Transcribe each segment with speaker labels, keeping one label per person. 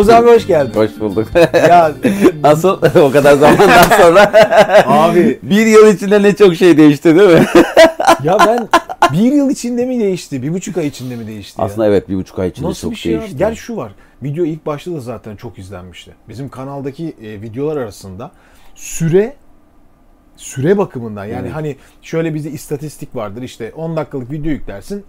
Speaker 1: Abi hoş geldin.
Speaker 2: Hoş bulduk.
Speaker 1: Ya
Speaker 2: Nasıl? o kadar zamandan sonra.
Speaker 1: Abi.
Speaker 2: Bir yıl içinde ne çok şey değişti değil mi?
Speaker 1: ya ben bir yıl içinde mi değişti? Bir buçuk ay içinde mi değişti ya?
Speaker 2: Aslında evet bir buçuk ay içinde
Speaker 1: Nasıl
Speaker 2: çok
Speaker 1: bir şey ya?
Speaker 2: değişti.
Speaker 1: Gel şu var. Video ilk başta da zaten çok izlenmişti. Bizim kanaldaki e, videolar arasında süre süre bakımından yani
Speaker 2: Evet.
Speaker 1: hani şöyle bizde istatistik vardır işte 10 dakikalık video yüklersin.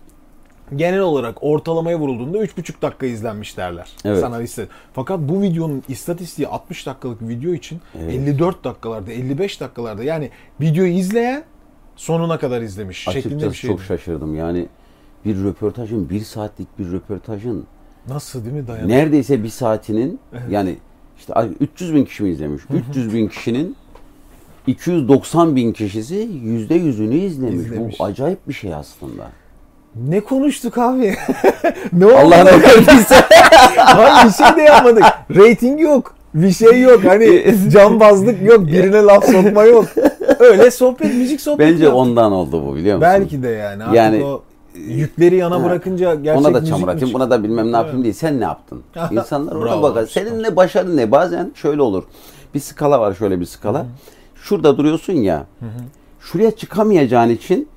Speaker 1: Genel olarak ortalamaya vurulduğunda 3,5 dakika izlenmiş derler.
Speaker 2: Evet.
Speaker 1: Sana. Fakat bu videonun istatistiği 60 dakikalık video için
Speaker 2: Evet.
Speaker 1: 54 dakikalarda, 55 dakikalarda yani videoyu izleyen sonuna kadar izlemiş şeklinde bir
Speaker 2: Açıkçası
Speaker 1: şey.
Speaker 2: çok şaşırdım. Yani bir röportajın, bir saatlik bir röportajın
Speaker 1: Nasıl değil mi dayan?
Speaker 2: neredeyse bir saatinin yani işte 300 bin kişi mi izlemiş? 300 bin kişinin 290 bin kişisi yüzde yüzünü izlemiş.
Speaker 1: İzlemiş.
Speaker 2: Bu acayip bir şey aslında.
Speaker 1: Ne konuştuk abi? ne oldu?
Speaker 2: Allah ne verdiyse.
Speaker 1: Hayır bir şey de yapmadık. Rating yok. Bir şey yok. Hani cambazlık yok. Birine laf sokma yok. Öyle sohbet, müzik sohbeti
Speaker 2: Bence
Speaker 1: yaptık.
Speaker 2: ondan oldu bu biliyor musun?
Speaker 1: Belki de yani. Artık
Speaker 2: Yani-
Speaker 1: o yükleri yana
Speaker 2: Ha.
Speaker 1: bırakınca gerçek
Speaker 2: Ona da çamur atayım, buna da bilmem ne yapayım
Speaker 1: Evet.
Speaker 2: değil. Sen ne yaptın? İnsanlar orada bakar. Senin ne başarın ne? Bazen şöyle olur. Bir skala var şöyle bir skala. Şurada duruyorsun ya. Şuraya çıkamayacağın için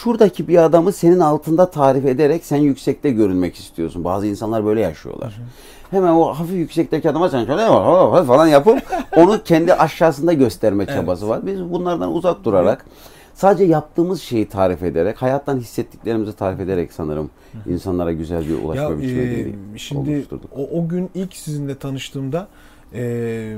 Speaker 2: şuradaki bir adamı senin altında tarif ederek sen yüksekte görünmek istiyorsun. Bazı insanlar böyle yaşıyorlar. Hemen o hafif yüksekteki adama sen şöyle falan yapıp onu kendi aşağısında gösterme çabası var. Biz bunlardan uzak durarak sadece yaptığımız şeyi tarif ederek, hayattan hissettiklerimizi tarif ederek sanırım insanlara güzel bir ulaşma
Speaker 1: Ya
Speaker 2: biçimi
Speaker 1: e, şimdi
Speaker 2: oluşturduk.
Speaker 1: o, o gün ilk sizinle tanıştığımda e,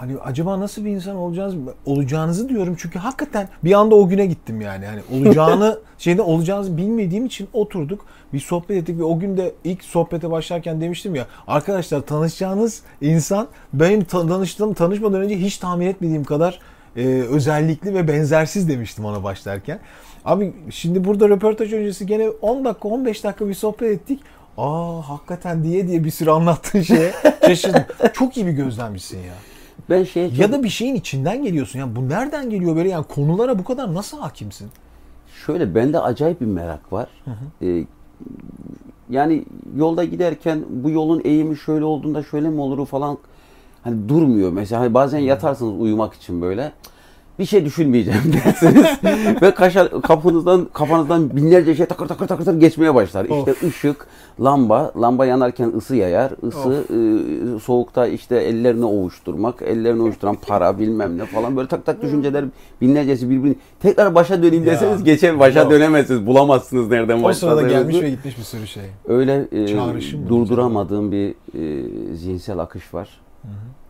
Speaker 1: hani acaba nasıl bir insan olacağınız olacağınızı diyorum çünkü hakikaten bir anda o güne gittim yani. Hani olacağını şeyde olacağınızı bilmediğim için oturduk bir sohbet ettik ve o gün de ilk sohbete başlarken demiştim ya arkadaşlar tanışacağınız insan benim ta- tanıştığım tanışmadan önce hiç tahmin etmediğim kadar e, özellikli ve benzersiz demiştim ona başlarken. Abi şimdi burada röportaj öncesi gene 10 dakika 15 dakika bir sohbet ettik. Aa hakikaten diye diye bir sürü anlattığın şeye şaşırdım. Çok iyi bir gözlemcisin ya.
Speaker 2: Ben şeye çok,
Speaker 1: Ya da bir şeyin içinden geliyorsun. Ya bu nereden geliyor böyle yani konulara bu kadar nasıl hakimsin?
Speaker 2: şöyle bende acayip bir merak var. Ee, yani yolda giderken bu yolun eğimi şöyle olduğunda şöyle mi olur falan hani durmuyor. Mesela hani bazen yatarsınız uyumak için böyle bir şey düşünmeyeceğim dersiniz. Ve kaşar, kapınızdan kafanızdan binlerce şey takır takır takır takır geçmeye başlar. İşte ışık, lamba, lamba yanarken ısı yayar. Isı e, soğukta işte ellerini ovuşturmak, ellerini ovuşturan para bilmem ne falan böyle tak tak düşünceler binlercesi birbirini tekrar başa döneyim deseniz geçe başa
Speaker 1: Yok.
Speaker 2: dönemezsiniz. Bulamazsınız nereden
Speaker 1: O sırada
Speaker 2: başladığınızı.
Speaker 1: gelmiş ve gitmiş bir sürü şey.
Speaker 2: Öyle e, durduramadığım bir e, zihinsel akış var.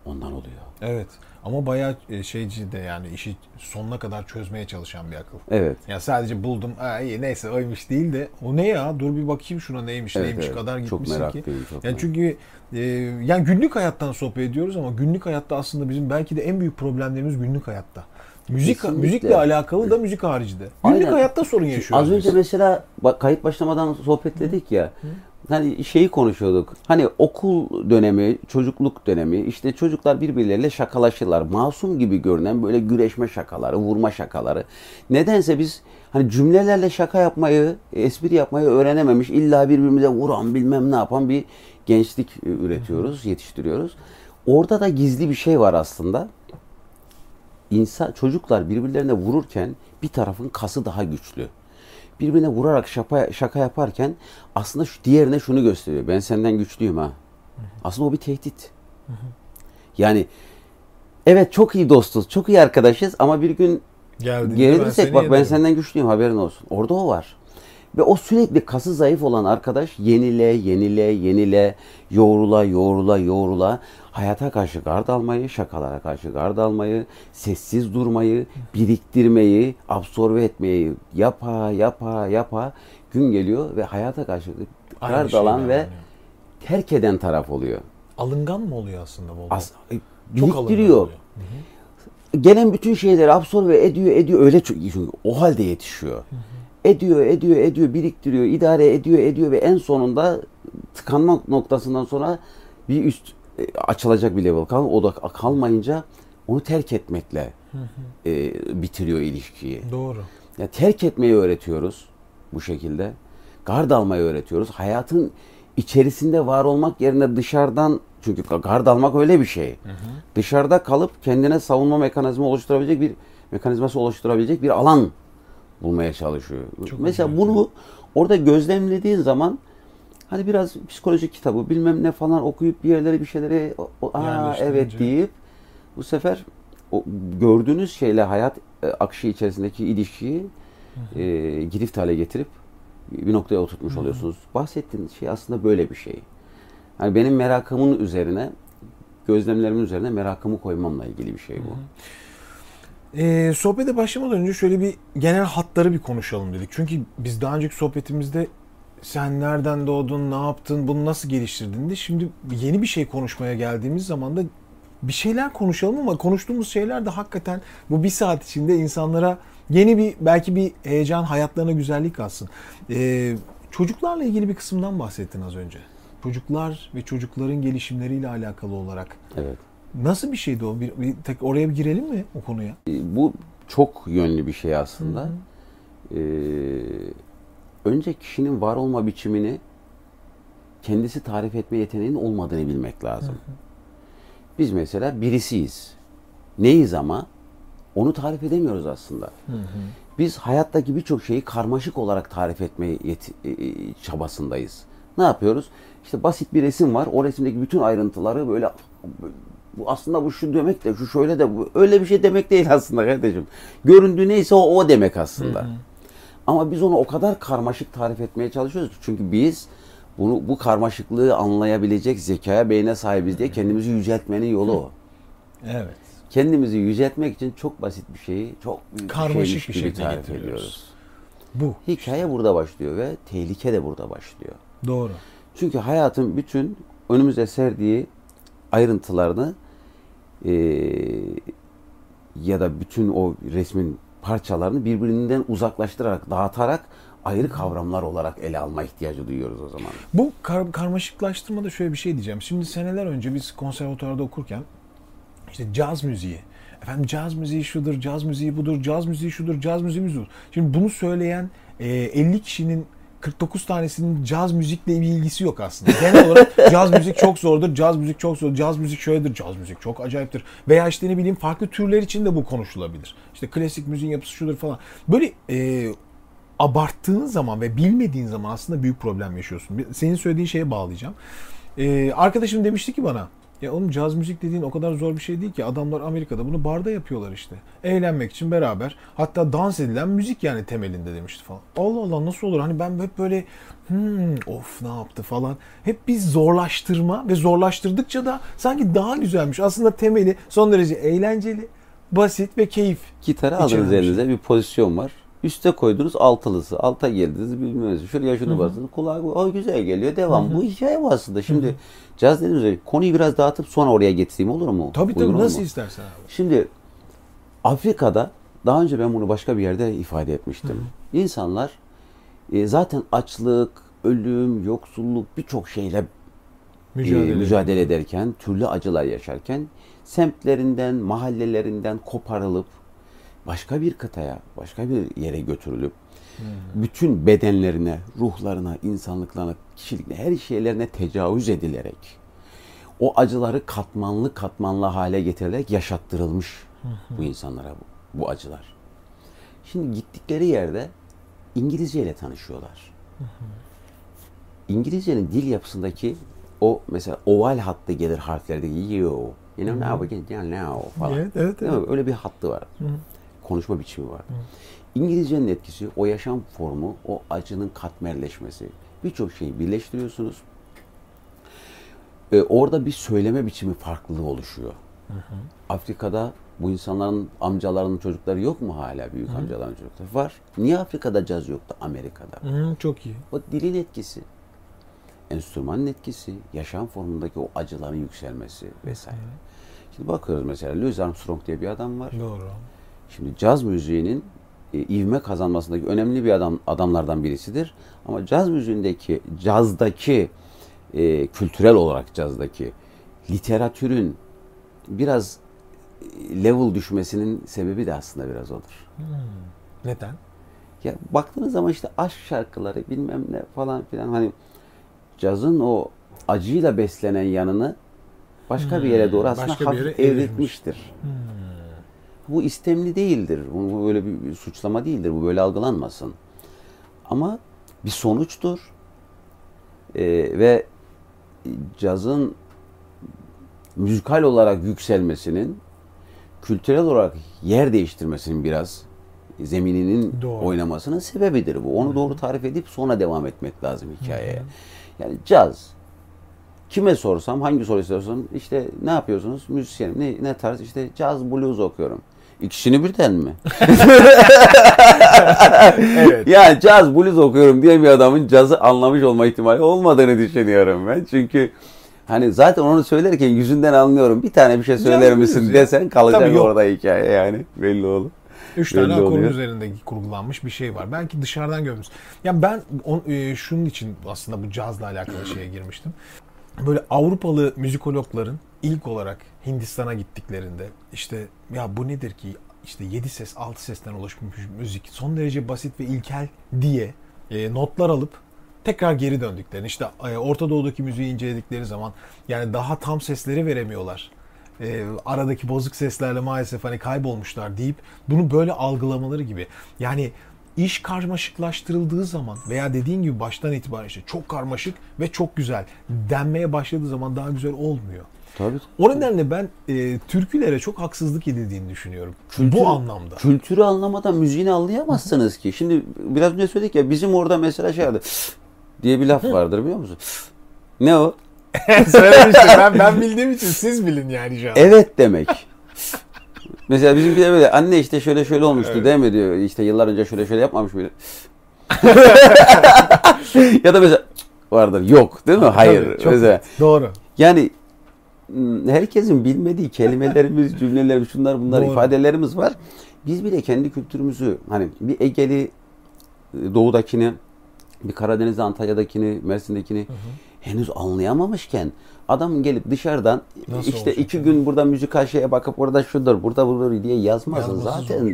Speaker 2: Ondan oluyor.
Speaker 1: Evet. Ama bayağı e, şeyci de yani işi sonuna kadar çözmeye çalışan bir akıl.
Speaker 2: Evet.
Speaker 1: Ya sadece buldum. Ha iyi neyse oymuş değil de o ne ya? Dur bir bakayım şuna neymiş
Speaker 2: Evet,
Speaker 1: neymiş
Speaker 2: evet.
Speaker 1: kadar
Speaker 2: Çok
Speaker 1: gitmişsin ki.
Speaker 2: meraklıyım, çok
Speaker 1: yani
Speaker 2: merak-
Speaker 1: çünkü e, yani günlük hayattan sohbet ediyoruz ama günlük hayatta aslında bizim belki de en büyük problemlerimiz günlük hayatta. Müzik
Speaker 2: Kesinlikle.
Speaker 1: müzikle alakalı da müzik haricinde. Günlük
Speaker 2: Aynen.
Speaker 1: hayatta sorun yaşıyoruz.
Speaker 2: Az önce
Speaker 1: biz.
Speaker 2: mesela kayıt başlamadan sohbetledik ya. Hani şeyi konuşuyorduk. Hani okul dönemi, çocukluk dönemi, işte çocuklar birbirleriyle şakalaşırlar. Masum gibi görünen böyle güreşme şakaları, vurma şakaları. Nedense biz hani cümlelerle şaka yapmayı, espri yapmayı öğrenememiş, illa birbirimize vuran bilmem ne yapan bir gençlik üretiyoruz, yetiştiriyoruz. Orada da gizli bir şey var aslında. İnsan çocuklar birbirlerine vururken bir tarafın kası daha güçlü. Birbirine vurarak şaka, şaka yaparken aslında şu diğerine şunu gösteriyor. Ben senden güçlüyüm ha. Aslında o bir tehdit. Yani evet çok iyi dostuz, çok iyi arkadaşız ama bir gün
Speaker 1: Geldiğinde
Speaker 2: gerilirsek bak ben senden güçlüyüm haberin olsun. Orada o var. Ve o sürekli kası zayıf olan arkadaş yenile, yenile, yenile, yoğrula, yoğrula, yoğrula hayata karşı gard almayı, şakalara karşı gard almayı, sessiz durmayı, biriktirmeyi, absorbe etmeyi yapa, yapa, yapa gün geliyor ve hayata karşı gard
Speaker 1: şeyler
Speaker 2: alan ve
Speaker 1: yani.
Speaker 2: terk eden taraf oluyor.
Speaker 1: alıngan mı oluyor aslında bu?
Speaker 2: As- biriktiriyor gelen bütün şeyleri absorbe ediyor, ediyor. Öyle çünkü o halde yetişiyor. Ediyor, ediyor, ediyor, biriktiriyor, idare ediyor, ediyor ve en sonunda tıkanma noktasından sonra bir üst e, açılacak bir level kal. O da kalmayınca onu terk etmekle e, bitiriyor ilişkiyi.
Speaker 1: Doğru.
Speaker 2: Ya terk etmeyi öğretiyoruz bu şekilde. Gard almayı öğretiyoruz. Hayatın içerisinde var olmak yerine dışarıdan çünkü gard almak öyle bir şey. Dışarıda kalıp kendine savunma mekanizması oluşturabilecek bir mekanizması oluşturabilecek bir alan bulmaya çalışıyor.
Speaker 1: Çok
Speaker 2: Mesela
Speaker 1: acayip.
Speaker 2: bunu orada gözlemlediğin zaman hani biraz psikolojik kitabı bilmem ne falan okuyup bir yerlere bir o- aa evet deyip bu sefer o gördüğünüz şeyle hayat e, akışı içerisindeki ilişkiyi e, girift hale getirip bir noktaya oturtmuş oluyorsunuz. Bahsettiğiniz şey aslında böyle bir şey. Yani benim merakımın üzerine, gözlemlerimin üzerine merakımı koymamla ilgili bir şey bu.
Speaker 1: Ee, sohbete başlamadan önce şöyle bir genel hatları bir konuşalım dedik. Çünkü biz daha önceki sohbetimizde sen nereden doğdun, ne yaptın, bunu nasıl geliştirdin de şimdi yeni bir şey konuşmaya geldiğimiz zaman da bir şeyler konuşalım ama konuştuğumuz şeyler de hakikaten bu bir saat içinde insanlara yeni bir belki bir heyecan, hayatlarına güzellik katsın. Ee, çocuklarla ilgili bir kısımdan bahsettin az önce. Çocuklar ve çocukların gelişimleriyle alakalı olarak.
Speaker 2: Evet.
Speaker 1: Nasıl bir şeydi o? Bir, bir tek oraya bir girelim mi o konuya?
Speaker 2: Bu çok yönlü bir şey aslında. Ee, önce kişinin var olma biçimini kendisi tarif etme yeteneğinin olmadığını bilmek lazım. Biz mesela birisiyiz. Neyiz ama onu tarif edemiyoruz aslında. Biz hayattaki birçok şeyi karmaşık olarak tarif etme e, e, çabasındayız. Ne yapıyoruz? İşte basit bir resim var. O resimdeki bütün ayrıntıları böyle bu aslında bu şu demek de şu şöyle de bu öyle bir şey demek değil aslında kardeşim. Göründüğü neyse o, o demek aslında. Ama biz onu o kadar karmaşık tarif etmeye çalışıyoruz. ki. Çünkü biz bunu bu karmaşıklığı anlayabilecek zekaya, beyne sahibiz diye kendimizi yüceltmenin yolu o.
Speaker 1: Evet.
Speaker 2: Kendimizi yüceltmek için çok basit bir şeyi çok büyük
Speaker 1: Karmaşık
Speaker 2: bir
Speaker 1: bir şekilde
Speaker 2: tarif ediyoruz.
Speaker 1: Bu.
Speaker 2: Hikaye burada başlıyor ve tehlike de burada başlıyor.
Speaker 1: Doğru.
Speaker 2: Çünkü hayatın bütün önümüze serdiği ayrıntılarını eee, ya da bütün o resmin parçalarını birbirinden uzaklaştırarak, dağıtarak ayrı kavramlar olarak ele alma ihtiyacı duyuyoruz o zaman.
Speaker 1: Bu kar- karmaşıklaştırmada şöyle bir şey diyeceğim. Şimdi seneler önce biz konservatuvarda okurken işte caz müziği. Efendim caz müziği şudur, caz müziği budur, caz müziği şudur, caz müziği budur. Şimdi bunu söyleyen e, 50 kişinin 49 tanesinin caz müzikle bir ilgisi yok aslında. Genel olarak caz müzik çok zordur, caz müzik çok zor, caz müzik şöyledir, caz müzik çok acayiptir. Veya işte ne bileyim farklı türler için de bu konuşulabilir. İşte klasik müziğin yapısı şudur falan. Böyle e, abarttığın zaman ve bilmediğin zaman aslında büyük problem yaşıyorsun. Senin söylediğin şeye bağlayacağım. Ee, arkadaşım demişti ki bana ya oğlum caz müzik dediğin o kadar zor bir şey değil ki. Adamlar Amerika'da bunu barda yapıyorlar işte. Eğlenmek için beraber. Hatta dans edilen müzik yani temelinde demişti falan. Allah Allah nasıl olur? Hani ben hep böyle hmm, of ne yaptı falan. Hep biz zorlaştırma ve zorlaştırdıkça da sanki daha güzelmiş. Aslında temeli son derece eğlenceli, basit ve keyif.
Speaker 2: Gitarı aldınız
Speaker 1: bir
Speaker 2: elinize bir pozisyon var. Üste koydunuz altılısı. Alta geldiniz bilmem ne. Şuraya şunu bastınız. Kulağa o güzel geliyor. Devam. Bu hikaye bu aslında. Şimdi caz dediğimiz gibi konuyu biraz dağıtıp sonra oraya getireyim olur mu?
Speaker 1: Tabii
Speaker 2: Uygun
Speaker 1: tabii nasıl
Speaker 2: mu?
Speaker 1: istersen abi.
Speaker 2: Şimdi Afrika'da daha önce ben bunu başka bir yerde ifade etmiştim. İnsanlar e, zaten açlık, ölüm, yoksulluk birçok şeyle
Speaker 1: Mücadele.
Speaker 2: e, mücadele ederken, türlü acılar yaşarken semtlerinden, mahallelerinden koparılıp başka bir kıtaya, başka bir yere götürülüp bütün bedenlerine, ruhlarına, insanlıklarına, kişiliklerine, her şeylerine tecavüz edilerek o acıları katmanlı katmanlı hale getirilerek yaşattırılmış bu insanlara bu, bu acılar. Şimdi gittikleri yerde İngilizce ile tanışıyorlar. İngilizcenin dil yapısındaki o mesela oval hattı gelir harflerdeki you, you know now we can now falan.
Speaker 1: Evet, evet,
Speaker 2: mi? Öyle bir hattı var. Konuşma biçimi var. İngilizcenin etkisi, o yaşam formu, o acının katmerleşmesi. Birçok şeyi birleştiriyorsunuz. Ee, orada bir söyleme biçimi farklılığı oluşuyor. Afrika'da bu insanların amcalarının çocukları yok mu hala büyük amcaların çocukları? Var. Niye Afrika'da caz yoktu Amerika'da?
Speaker 1: Hı, çok iyi.
Speaker 2: O dilin etkisi, enstrümanın etkisi, yaşam formundaki o acıların yükselmesi vesaire. Şimdi bakıyoruz mesela Louis Armstrong diye bir adam var.
Speaker 1: Doğru.
Speaker 2: Şimdi caz müziğinin e, ivme kazanmasındaki önemli bir adam adamlardan birisidir. Ama caz müziğindeki, cazdaki e, kültürel olarak cazdaki literatürün biraz e, level düşmesinin sebebi de aslında biraz odur.
Speaker 1: Neden?
Speaker 2: Ya baktığınız zaman işte aşk şarkıları bilmem ne falan filan hani cazın o acıyla beslenen yanını başka bir yere doğru aslında hafif
Speaker 1: yere evrilmiş.
Speaker 2: Bu istemli değildir. Bu böyle bir, suçlama değildir. Bu böyle algılanmasın. Ama bir sonuçtur. Ee, ve cazın müzikal olarak yükselmesinin kültürel olarak yer değiştirmesinin biraz zemininin
Speaker 1: Doğru.
Speaker 2: oynamasının sebebidir bu. Onu doğru tarif edip sonra devam etmek lazım hikayeye. Yani caz kime sorsam hangi soru sorsam işte ne yapıyorsunuz? Müzisyenim. Ne, ne tarz? İşte caz blues okuyorum. İkisini birden mi?
Speaker 1: Evet.
Speaker 2: ya caz blues okuyorum diye bir adamın cazı anlamış olma ihtimali olmadığını düşünüyorum ben. Çünkü hani zaten onu söylerken yüzünden anlıyorum. Bir tane bir şey söyler
Speaker 1: Caz
Speaker 2: misin
Speaker 1: ya.
Speaker 2: desen kalacak
Speaker 1: Tabii yok.
Speaker 2: orada hikaye yani. Belli olur.
Speaker 1: Üç tane akorun
Speaker 2: oluyor.
Speaker 1: üzerinde kurgulanmış bir şey var. Belki dışarıdan görmüş. Ya ben on, e, şunun için aslında bu cazla alakalı şeye girmiştim. Böyle Avrupalı müzikologların ilk olarak Hindistan'a gittiklerinde işte ya bu nedir ki işte 7 ses 6 sesten oluşmuş müzik son derece basit ve ilkel diye e, notlar alıp tekrar geri döndüklerini işte e, Orta Doğu'daki müziği inceledikleri zaman yani daha tam sesleri veremiyorlar. E, aradaki bozuk seslerle maalesef hani kaybolmuşlar deyip bunu böyle algılamaları gibi. Yani iş karmaşıklaştırıldığı zaman veya dediğin gibi baştan itibaren işte çok karmaşık ve çok güzel denmeye başladığı zaman daha güzel olmuyor.
Speaker 2: Tabii.
Speaker 1: O nedenle ben e, türkülere çok haksızlık edildiğini düşünüyorum.
Speaker 2: Kültür-
Speaker 1: Bu anlamda.
Speaker 2: Kültürü anlamadan müziğini anlayamazsınız ki. Şimdi biraz önce söyledik ya bizim orada mesela şey vardı diye bir laf vardır biliyor musun? Ne o?
Speaker 1: Söylemiştim ben, ben bildiğim için siz bilin yani şu an.
Speaker 2: Evet demek. Mesela bizimki de böyle anne işte şöyle şöyle olmuştu değil mi diyor. İşte yıllar önce şöyle şöyle yapmamış mıydı? ya da mesela vardır yok değil mi? Hayır.
Speaker 1: Tabii, çok
Speaker 2: mesela.
Speaker 1: Doğru.
Speaker 2: Yani herkesin bilmediği kelimelerimiz, cümlelerimiz, şunlar bunlar
Speaker 1: Doğru.
Speaker 2: ifadelerimiz var. Biz bile kendi kültürümüzü hani bir Egeli e, doğudakini, bir Karadeniz'de Antalya'dakini, Mersin'dekini henüz anlayamamışken adam gelip dışarıdan
Speaker 1: Nasıl
Speaker 2: işte
Speaker 1: olacak
Speaker 2: iki gün burada müzikal şeye bakıp orada şudur, burada budur diye.
Speaker 1: Yazması
Speaker 2: Zaten
Speaker 1: zor.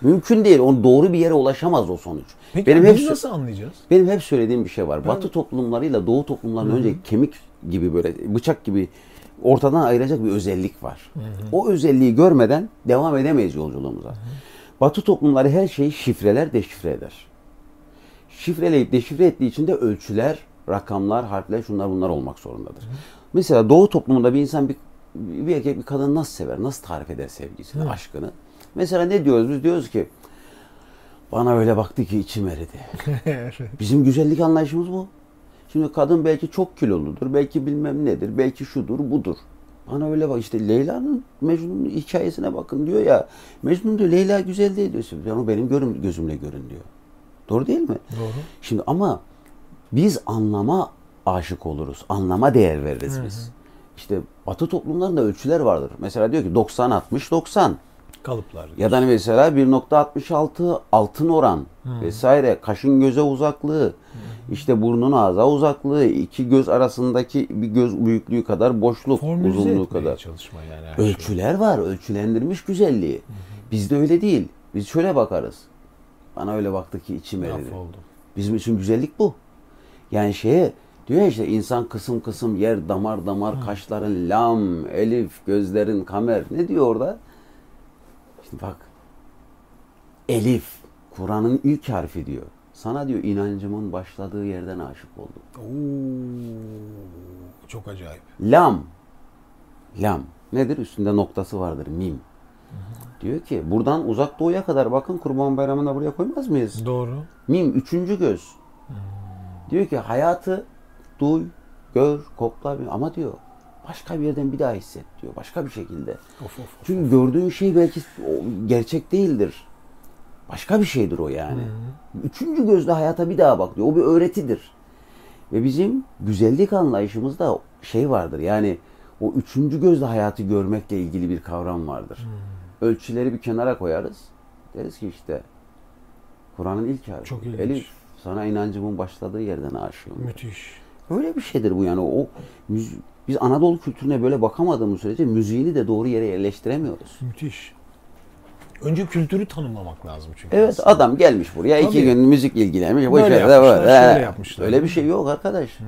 Speaker 2: mümkün değil. On doğru bir yere ulaşamaz o sonuç.
Speaker 1: Peki
Speaker 2: benim hep
Speaker 1: nasıl anlayacağız?
Speaker 2: benim hep söylediğim bir şey var. Batı toplumlarıyla Doğu toplumlarının önce kemik gibi böyle bıçak gibi ortadan ayıracak bir özellik var. O özelliği görmeden devam edemeyiz yolculuğumuza. Batı toplumları her şeyi şifreler, deşifre eder. Şifreleyip deşifre ettiği için de ölçüler, rakamlar, harfler, şunlar bunlar olmak zorundadır. Mesela Doğu toplumunda bir insan bir, bir erkek bir kadını nasıl sever, nasıl tarif eder sevgisini, aşkını? Mesela ne diyoruz? Biz diyoruz ki bana öyle baktı ki içim eridi. Bizim güzellik anlayışımız bu. Şimdi kadın belki çok kiloludur, belki bilmem nedir, belki şudur, budur. Bana öyle bak işte Leyla'nın Mecnun'un hikayesine bakın diyor ya. Mecnun diyor Leyla güzel değil diyor. Yani o benim görüm, gözümle görün diyor. Doğru değil mi?
Speaker 1: Doğru.
Speaker 2: Şimdi ama biz anlama aşık oluruz. Anlama değer veririz biz. İşte Batı toplumlarında ölçüler vardır. Mesela diyor ki 90 60 90.
Speaker 1: Kalıplar.
Speaker 2: Ya da hani mesela 1.66 altın oran vesaire. Kaşın göze uzaklığı. İşte burnun ağza uzaklığı. İki göz arasındaki bir göz büyüklüğü kadar boşluk
Speaker 1: Formülize
Speaker 2: uzunluğu kadar.
Speaker 1: çalışma yani şey.
Speaker 2: ölçüler var ölçülendirilmiş güzelliği. Bizde öyle değil. Biz şöyle bakarız. Bana öyle baktı ki içim eridi bizim için güzellik bu yani şeye diyor işte insan kısım kısım yer damar damar kaşların lam elif gözlerin kamer ne diyor orada Şimdi bak. Elif. Kur'an'ın ilk harfi diyor. Sana diyor inancımın başladığı yerden aşık oldum.
Speaker 1: Oo, çok acayip.
Speaker 2: Lam. Lam. Nedir? Üstünde noktası vardır. Mim. Diyor ki buradan uzak doğuya kadar bakın Kurban Bayramı'nda buraya koymaz mıyız?
Speaker 1: Doğru.
Speaker 2: Mim. Üçüncü göz. Diyor ki hayatı duy, gör, kokla ama diyor başka bir yerden bir daha hisset diyor. Başka bir şekilde.
Speaker 1: Of of. of.
Speaker 2: Çünkü gördüğün şey belki gerçek değildir. Başka bir şeydir o yani. Üçüncü gözle hayata bir daha bak diyor. O bir öğretidir. Ve bizim güzellik anlayışımızda şey vardır. Yani o üçüncü gözle hayatı görmekle ilgili bir kavram vardır. Ölçüleri bir kenara koyarız. Deriz ki işte Kur'an'ın ilk harfi.
Speaker 1: Çok ilginç.
Speaker 2: Elif sana inancımın başladığı yerden aşığım.
Speaker 1: Müthiş.
Speaker 2: Öyle bir şeydir bu yani. O biz Anadolu kültürüne böyle bakamadığımız sürece müziğini de doğru yere yerleştiremiyoruz.
Speaker 1: Müthiş. Önce kültürü tanımlamak lazım çünkü.
Speaker 2: Evet
Speaker 1: aslında.
Speaker 2: adam gelmiş buraya iki
Speaker 1: Tabii.
Speaker 2: gün müzik ilgilenmiş.
Speaker 1: Böyle
Speaker 2: de
Speaker 1: yapmışlar,
Speaker 2: böyle.
Speaker 1: şöyle yapmışlar.
Speaker 2: Öyle bir şey yok arkadaş.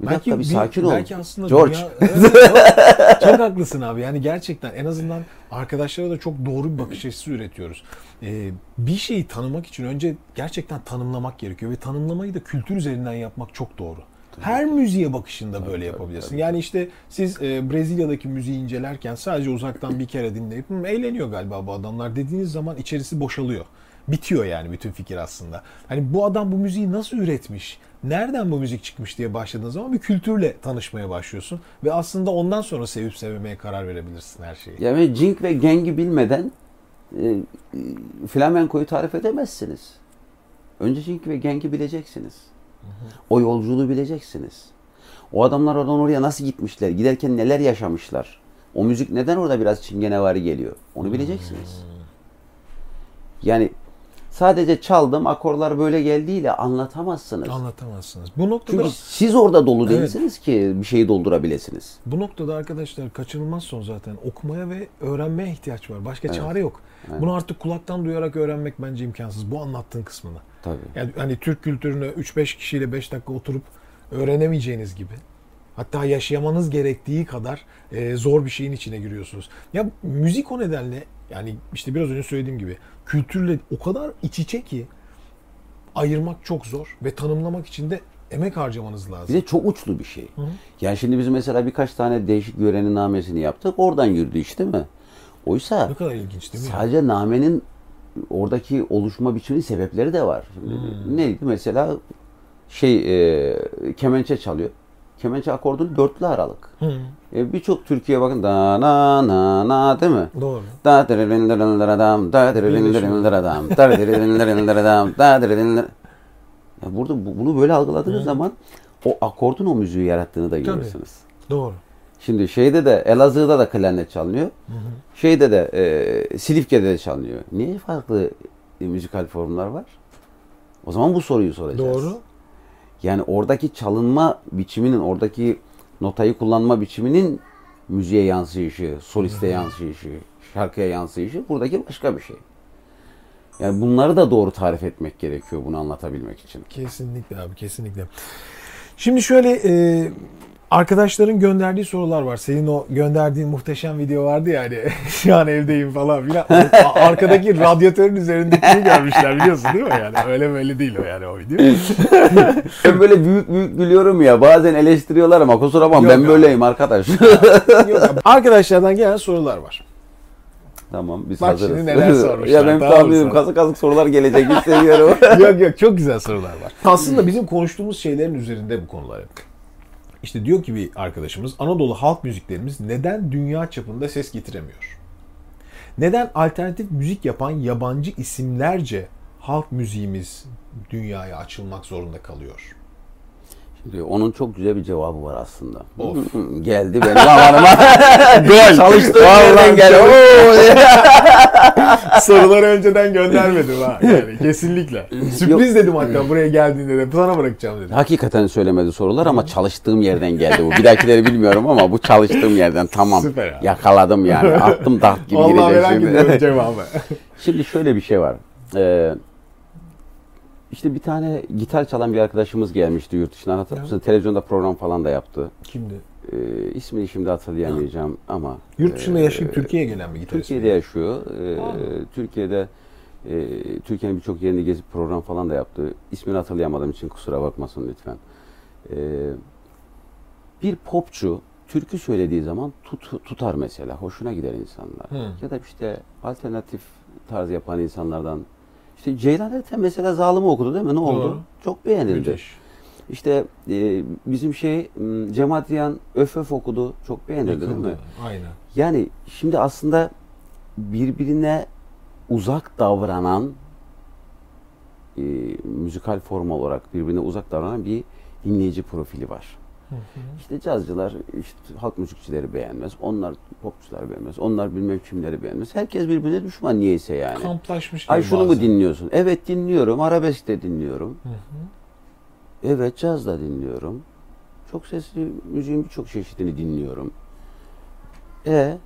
Speaker 2: Bir dakika bir sakin ol.
Speaker 1: Belki aslında
Speaker 2: George.
Speaker 1: dünya- Evet, çok, haklısın abi. Yani gerçekten en azından arkadaşlara da çok doğru bir bakış açısı üretiyoruz. Ee, bir şeyi tanımak için önce gerçekten tanımlamak gerekiyor ve tanımlamayı da kültür üzerinden yapmak çok doğru. Her müziğe bakışında böyle yapabilirsin. Yani işte siz e, Brezilya'daki müziği incelerken sadece uzaktan bir kere dinleyip "Hı, eğleniyor galiba bu adamlar dediğiniz zaman içerisi boşalıyor. Bitiyor yani bütün fikir aslında. Hani bu adam bu müziği nasıl üretmiş? Nereden bu müzik çıkmış diye başladığın zaman bir kültürle tanışmaya başlıyorsun ve aslında ondan sonra sevip sevmemeye karar verebilirsin her şeyi.
Speaker 2: Yani Cink ve Geng'i bilmeden e, e, flamenkoyu tarif edemezsiniz. Önce Cink ve Geng'i bileceksiniz. O yolculuğu bileceksiniz. O adamlar oradan oraya nasıl gitmişler? Giderken neler yaşamışlar? O müzik neden orada biraz çingenevari geliyor? Onu bileceksiniz. Yani sadece çaldım akorlar böyle geldiğiyle anlatamazsınız.
Speaker 1: Anlatamazsınız. Bu noktada
Speaker 2: Çünkü siz orada dolu
Speaker 1: Evet.
Speaker 2: değilsiniz ki bir şeyi doldurabilirsiniz.
Speaker 1: bu noktada arkadaşlar kaçınılmaz son zaten okumaya ve öğrenmeye ihtiyaç var. Başka çare yok. Bunu artık kulaktan duyarak öğrenmek bence imkansız. Bu anlattığın kısmını.
Speaker 2: Tabii.
Speaker 1: Yani hani Türk kültürünü 3-5 kişiyle 5 dakika oturup öğrenemeyeceğiniz gibi. Hatta yaşamanız gerektiği kadar e, zor bir şeyin içine giriyorsunuz. Ya müzik o nedenle yani işte biraz önce söylediğim gibi kültürle o kadar iç içe ki ayırmak çok zor ve tanımlamak için de emek harcamanız
Speaker 2: Bir
Speaker 1: lazım.
Speaker 2: de çok uçlu bir şey. Yani şimdi biz mesela birkaç tane değişik yörenin namesini yaptık. Oradan yürüdü işte mi? Oysa
Speaker 1: Ne kadar ilginç değil mi?
Speaker 2: sadece namenin oradaki oluşma biçiminin sebepleri de var. Şimdi
Speaker 1: Hmm.
Speaker 2: Neydi mesela şey e, kemençe çalıyor. Kemençe akordun dörtlü aralık.
Speaker 1: Hı,
Speaker 2: E, Birçok Türkiye bakın da na na na değil mi?
Speaker 1: doğru.
Speaker 2: Da dırırınlarınlaradam, da dırırınlarınlaradam, da da Ya burada bu- bunu böyle algıladığınız zaman o akordun o müziği yarattığını da görürsünüz.
Speaker 1: Doğru.
Speaker 2: Şimdi şeyde de Elazığ'da da klarnet çalınıyor. Şeyde de e, Silifke'de de çalınıyor. Niye farklı e, müzikal formlar var? O zaman bu soruyu soracağız.
Speaker 1: Doğru.
Speaker 2: Yani oradaki çalınma biçiminin, oradaki notayı kullanma biçiminin müziğe yansıyışı, soliste yansıyışı, şarkıya yansıyışı buradaki başka bir şey. Yani bunları da doğru tarif etmek gerekiyor bunu anlatabilmek için.
Speaker 1: Kesinlikle abi kesinlikle. Şimdi şöyle e, arkadaşların gönderdiği sorular var. Senin o gönderdiğin muhteşem video vardı ya hani şu an evdeyim falan filan. Arkadaki radyatörün üzerindekini görmüşler biliyorsun değil mi yani? Öyle böyle değil o yani o video.
Speaker 2: Ben böyle büyük büyük gülüyorum ya bazen eleştiriyorlar ama kusura bakma ben
Speaker 1: abi.
Speaker 2: böyleyim arkadaş.
Speaker 1: Yok abi. Arkadaşlardan gelen sorular var.
Speaker 2: tamam biz
Speaker 1: Bak
Speaker 2: hazırız.
Speaker 1: şimdi neler sormuşlar,
Speaker 2: ya ben
Speaker 1: tamam
Speaker 2: tahminim kazık kazık sorular gelecek hiç seviyorum.
Speaker 1: yok yok çok güzel sorular var. Aslında bizim konuştuğumuz şeylerin üzerinde bu konular hep. İşte diyor ki bir arkadaşımız Anadolu halk müziklerimiz neden dünya çapında ses getiremiyor? Neden alternatif müzik yapan yabancı isimlerce halk müziğimiz dünyaya açılmak zorunda kalıyor?
Speaker 2: Şimdi onun çok güzel bir cevabı var aslında.
Speaker 1: Of.
Speaker 2: Geldi benim zamanıma.
Speaker 1: Gol.
Speaker 2: Çalıştığım
Speaker 1: Vallahi
Speaker 2: yerden geldi.
Speaker 1: Soruları önceden göndermedim ha. Yani kesinlikle. Sürpriz dedim hatta buraya geldiğinde de sana bırakacağım dedim.
Speaker 2: Hakikaten söylemedi sorular ama çalıştığım yerden geldi bu. Bir dahakileri bilmiyorum ama bu çalıştığım yerden tamam.
Speaker 1: Süper abi.
Speaker 2: Yakaladım yani. Attım dart gibi
Speaker 1: Vallahi
Speaker 2: girecek
Speaker 1: merak
Speaker 2: şimdi.
Speaker 1: ediyorum cevabı.
Speaker 2: Şimdi şöyle bir şey var. Ee, işte bir tane gitar çalan bir arkadaşımız gelmişti yurt dışından hatırlar mısın? Televizyonda program falan da yaptı.
Speaker 1: Kimdi?
Speaker 2: Ee, ismini şimdi hatırlayamayacağım ama.
Speaker 1: Yurt dışında
Speaker 2: e,
Speaker 1: yaşayıp Türkiye'ye gelen bir gitarist.
Speaker 2: Türkiye'de yaşıyor. Ee, Türkiye'de e, Türkiye'nin birçok yerini gezip program falan da yaptı. İsmini hatırlayamadığım için kusura bakmasın lütfen. Ee, bir popçu türkü söylediği zaman tut- tutar mesela. Hoşuna gider insanlar.
Speaker 1: Hı.
Speaker 2: Ya da işte alternatif tarz yapan insanlardan. İşte Ceylan Ertem mesela Zalim'i okudu değil mi? Ne oldu?
Speaker 1: Doğru.
Speaker 2: Çok beğenildi.
Speaker 1: Müthiş.
Speaker 2: İşte e, bizim şey Cem Adrian Öf Öf okudu. Çok beğenildi değil mi?
Speaker 1: Aynen.
Speaker 2: Yani şimdi aslında birbirine uzak davranan e, müzikal form olarak birbirine uzak davranan bir dinleyici profili var. İşte cazcılar, işte halk müzikçileri beğenmez. Onlar popçular beğenmez. Onlar bilmem kimleri beğenmez. Herkes birbirine düşman niyeyse yani.
Speaker 1: Kamplaşmış gibi
Speaker 2: Ay şunu mu
Speaker 1: bazen.
Speaker 2: dinliyorsun? Evet dinliyorum. Arabesk de dinliyorum. Evet caz da dinliyorum. Çok sesli müziğin birçok çeşidini dinliyorum. E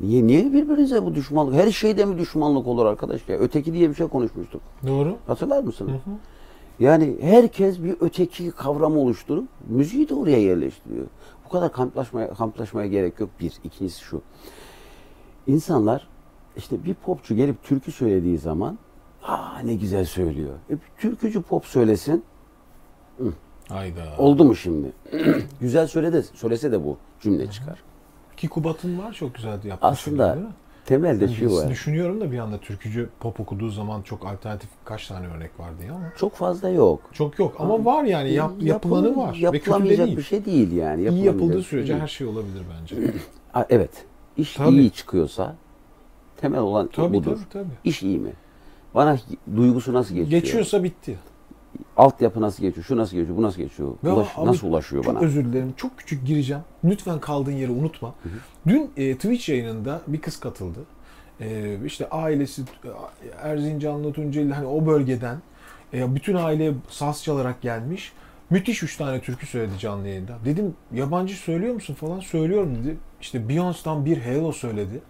Speaker 2: Niye niye birbirinize bu düşmanlık? Her şeyde mi düşmanlık olur arkadaş ya? Öteki diye bir şey konuşmuştuk.
Speaker 1: Doğru.
Speaker 2: Hatırlar mısın? Yani herkes bir öteki kavramı oluşturup müziği de oraya yerleştiriyor. Bu kadar kamplaşmaya, kamplaşmaya gerek yok bir. İkincisi şu. İnsanlar işte bir popçu gelip türkü söylediği zaman aa ne güzel söylüyor. E, bir türkücü pop söylesin.
Speaker 1: Hayda.
Speaker 2: Oldu mu şimdi? güzel söyle de, söylese de bu cümle çıkar.
Speaker 1: Ki Kubat'ın var çok güzel yapmış.
Speaker 2: Aslında? Temelde şu var.
Speaker 1: Düşünüyorum da bir anda türkücü pop okuduğu zaman çok alternatif kaç tane örnek var diye ama.
Speaker 2: Çok fazla yok.
Speaker 1: Çok yok ama var yani yap, yapılanı
Speaker 2: Yapılan-
Speaker 1: var.
Speaker 2: Yapılamayacak bir şey değil yani.
Speaker 1: İyi yapıldığı
Speaker 2: şey
Speaker 1: sürece
Speaker 2: değil.
Speaker 1: her şey olabilir bence.
Speaker 2: Evet. İş
Speaker 1: Tabii.
Speaker 2: iyi çıkıyorsa temel olan
Speaker 1: tabii
Speaker 2: budur.
Speaker 1: tabii tabii.
Speaker 2: İş iyi mi? Bana duygusu nasıl geçiyor?
Speaker 1: Geçiyorsa bitti.
Speaker 2: Altyapı nasıl geçiyor? Şu nasıl geçiyor? Bu nasıl geçiyor?
Speaker 1: Ve
Speaker 2: Ulaş-
Speaker 1: abi,
Speaker 2: nasıl ulaşıyor
Speaker 1: çok
Speaker 2: bana?
Speaker 1: özür dilerim. Çok küçük gireceğim. Lütfen kaldığın yeri unutma. Dün e, Twitch yayınında bir kız katıldı. E, işte ailesi e, Erzincanlı Tunceli hani o bölgeden e, bütün aile saz çalarak gelmiş. Müthiş üç tane türkü söyledi canlı yayında. Dedim yabancı söylüyor musun falan söylüyorum dedi. İşte Beyoncé'dan bir Hello söyledi.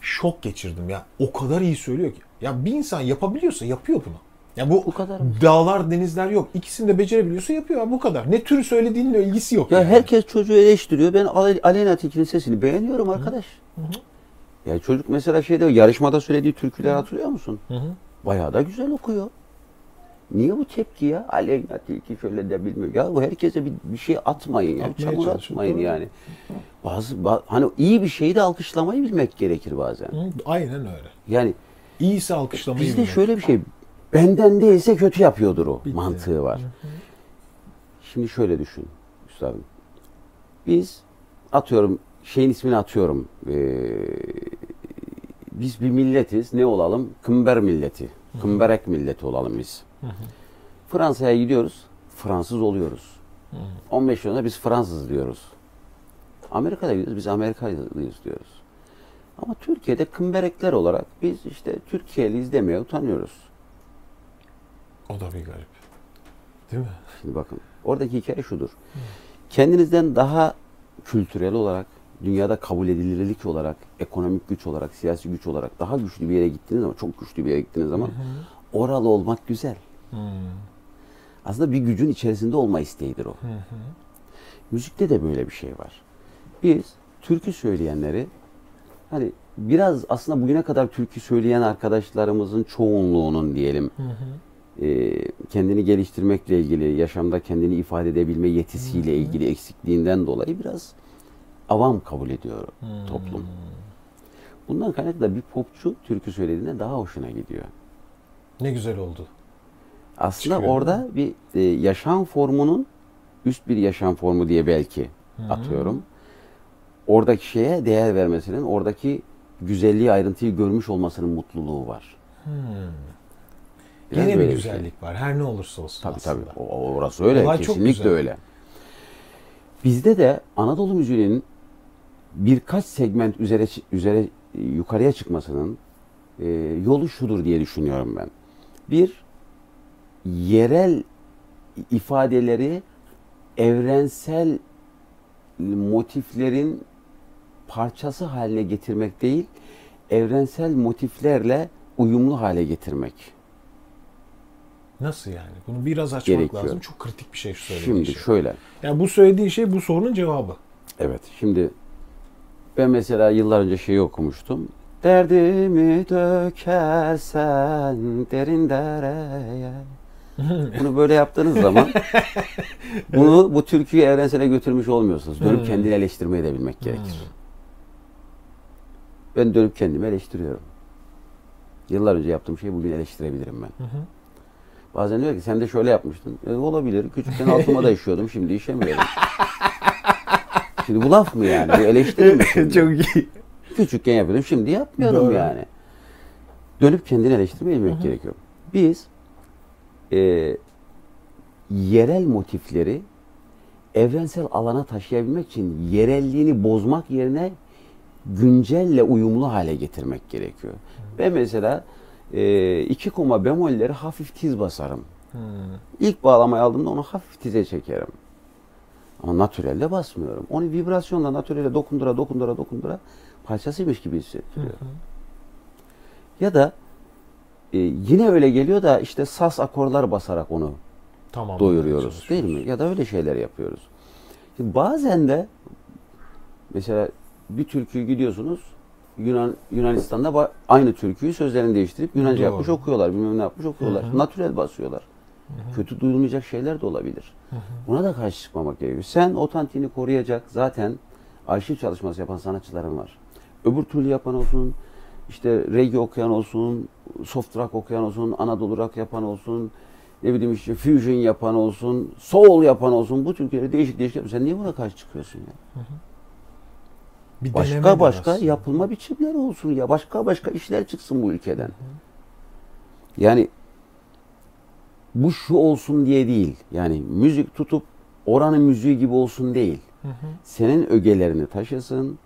Speaker 1: Şok geçirdim ya. O kadar iyi söylüyor ki. Ya bir insan yapabiliyorsa yapıyor bunu. Ya bu
Speaker 2: Bu kadar.
Speaker 1: dağlar denizler yok. İkisini de becerebiliyorsa yapıyor. Bu kadar. Ne tür söylediğinle ilgisi yok.
Speaker 2: Ya
Speaker 1: yani.
Speaker 2: herkes çocuğu eleştiriyor. Ben Ale- Aleyna Tilki'nin sesini beğeniyorum arkadaş. Ya çocuk mesela şeyde yarışmada söylediği türküler hatırlıyor musun?
Speaker 1: Hı hı.
Speaker 2: Bayağı da güzel okuyor. Niye bu tepki ya? Aleyna Tilki şöyle de bilmiyor. Ya bu herkese bir, bir şey atmayın ya.
Speaker 1: Atmaya
Speaker 2: Çamur atmayın
Speaker 1: doğru.
Speaker 2: yani. Bazı, ba- hani iyi bir şeyi de alkışlamayı bilmek gerekir bazen.
Speaker 1: Hı, Aynen öyle.
Speaker 2: Yani
Speaker 1: İyisi alkışlamayı
Speaker 2: bizde
Speaker 1: bilmek.
Speaker 2: şöyle bir şey. Benden değilse kötü yapıyordur o
Speaker 1: Bitti.
Speaker 2: mantığı var. Şimdi şöyle düşün üstadım. Biz atıyorum şeyin ismini atıyorum. Ee, biz bir milletiz. Ne olalım? Kımber milleti. Kımberek milleti olalım biz. Fransa'ya gidiyoruz. Fransız oluyoruz. 15 yılında biz Fransız diyoruz. Amerika'da gidiyoruz. Biz Amerikalıyız diyoruz. Ama Türkiye'de kımberekler olarak biz işte Türkiye'liyiz demeye utanıyoruz.
Speaker 1: O da bir garip. Değil mi?
Speaker 2: Şimdi bakın oradaki hikaye şudur. Kendinizden daha kültürel olarak, dünyada kabul edilirlik olarak, ekonomik güç olarak, siyasi güç olarak daha güçlü bir yere gittiğiniz zaman, çok güçlü bir yere gittiğiniz zaman oralı olmak güzel.
Speaker 1: Hı.
Speaker 2: Aslında bir gücün içerisinde olma isteğidir o. Müzikte de böyle bir şey var. Biz türkü söyleyenleri hani biraz aslında bugüne kadar türkü söyleyen arkadaşlarımızın çoğunluğunun diyelim e, kendini geliştirmekle ilgili, yaşamda kendini ifade edebilme yetisiyle ilgili eksikliğinden dolayı biraz avam kabul ediyor toplum. Bundan kaynaklı da bir popçu türkü söylediğinde daha hoşuna gidiyor.
Speaker 1: Ne güzel oldu.
Speaker 2: Aslında
Speaker 1: Çıkıyor,
Speaker 2: orada bir e, yaşam formunun üst bir yaşam formu diye belki atıyorum. Oradaki şeye değer vermesinin, oradaki güzelliği, ayrıntıyı görmüş olmasının mutluluğu var. Biraz
Speaker 1: Gene bir
Speaker 2: bir şey.
Speaker 1: güzellik var. Her ne olursa olsun
Speaker 2: Tabii
Speaker 1: aslında.
Speaker 2: tabii. O, orası öyle.
Speaker 1: Olay
Speaker 2: Kesinlikle öyle. Bizde de Anadolu müziğinin birkaç segment üzere üzere yukarıya çıkmasının e, yolu şudur diye düşünüyorum ben. Bir yerel ifadeleri evrensel motiflerin parçası haline getirmek değil, evrensel motiflerle uyumlu hale getirmek.
Speaker 1: Nasıl yani? Bunu biraz açmak
Speaker 2: Gerekiyor.
Speaker 1: lazım. Çok kritik bir şey söylediğin
Speaker 2: Şimdi
Speaker 1: şey.
Speaker 2: şöyle.
Speaker 1: Yani bu söylediğin şey bu sorunun cevabı.
Speaker 2: Evet. Şimdi ben mesela yıllar önce şeyi okumuştum. Derdimi dökersen derin dereye. Bunu böyle yaptığınız zaman bunu bu türküyü evrensele götürmüş olmuyorsunuz. Dönüp kendini eleştirmeyi de bilmek gerekir. Ben dönüp kendimi eleştiriyorum. Yıllar önce yaptığım şeyi bugün eleştirebilirim ben. Bazen diyor ki sen de şöyle yapmıştın. E, olabilir. Küçükken altıma da işiyordum. Şimdi işemiyorum. Şimdi bu laf mı yani? Bu eleştiri mi? şimdi?
Speaker 1: iyi.
Speaker 2: Küçükken yapıyordum. Şimdi yapmıyorum
Speaker 1: Doğru.
Speaker 2: yani. Dönüp kendini eleştirmeyi bilmek gerekiyor. Biz e, yerel motifleri evrensel alana taşıyabilmek için yerelliğini bozmak yerine güncelle uyumlu hale getirmek gerekiyor. Ben mesela e, iki koma bemolleri hafif tiz basarım. İlk bağlamayı aldığımda onu hafif tize çekerim. Ama natürelde basmıyorum. Onu vibrasyonla natürele dokundura dokundura dokundura parçasıymış gibi hissettiriyor. Ya da e, yine öyle geliyor da işte sas akorlar basarak onu
Speaker 1: Tamam.
Speaker 2: doyuruyoruz değil mi? Ya da öyle şeyler yapıyoruz. Şimdi bazen de mesela bir türküyü gidiyorsunuz Yunan Yunanistan'da aynı türküyü sözlerini değiştirip Yunanca
Speaker 1: Doğru.
Speaker 2: yapmış okuyorlar. Bilmem ne yapmış okuyorlar.
Speaker 1: Hı hı.
Speaker 2: Natürel basıyorlar. Kötü duyulmayacak şeyler de olabilir. Buna da karşı çıkmamak gerekiyor. Sen otantiğini koruyacak zaten arşiv çalışması yapan sanatçıların var. Öbür türlü yapan olsun, işte reggae okuyan olsun, soft rock okuyan olsun, Anadolu rock yapan olsun, ne bileyim işte fusion yapan olsun, soul yapan olsun. Bu Türkiye'de değişik değişik yapıyor. Sen niye buna karşı çıkıyorsun ya?
Speaker 1: Bir
Speaker 2: Başka başka
Speaker 1: aslında.
Speaker 2: yapılma biçimleri olsun ya. Başka başka işler çıksın bu ülkeden. Yani bu şu olsun diye değil. Yani müzik tutup oranın müziği gibi olsun değil.
Speaker 1: Hı hı.
Speaker 2: Senin ögelerini taşısın.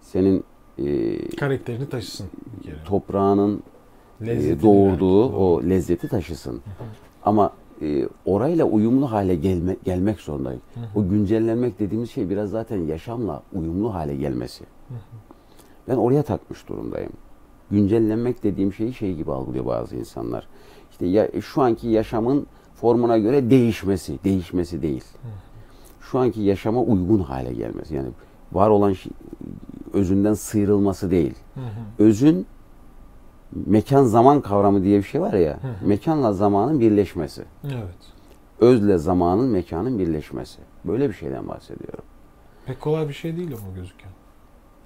Speaker 2: Senin e,
Speaker 1: Karakterini taşısın
Speaker 2: toprağının e, doğurduğu
Speaker 1: versin.
Speaker 2: o lezzeti taşısın. Ama e, orayla uyumlu hale gelme, gelmek zorundayım. O güncellenmek dediğimiz şey biraz zaten yaşamla uyumlu hale gelmesi. Ben oraya takmış durumdayım. Güncellenmek dediğim şeyi şey gibi algılıyor bazı insanlar. İşte ya, şu anki yaşamın formuna göre değişmesi, değişmesi değil. Şu anki yaşama uygun hale gelmesi. Yani var olan şey, özünden sıyrılması değil.
Speaker 1: Hı hı.
Speaker 2: Özün mekan zaman kavramı diye bir şey var ya.
Speaker 1: Hı.
Speaker 2: Mekanla zamanın birleşmesi.
Speaker 1: Evet.
Speaker 2: Özle zamanın, mekanın birleşmesi. Böyle bir şeyden bahsediyorum.
Speaker 1: Pek kolay bir şey değil ama gözüken.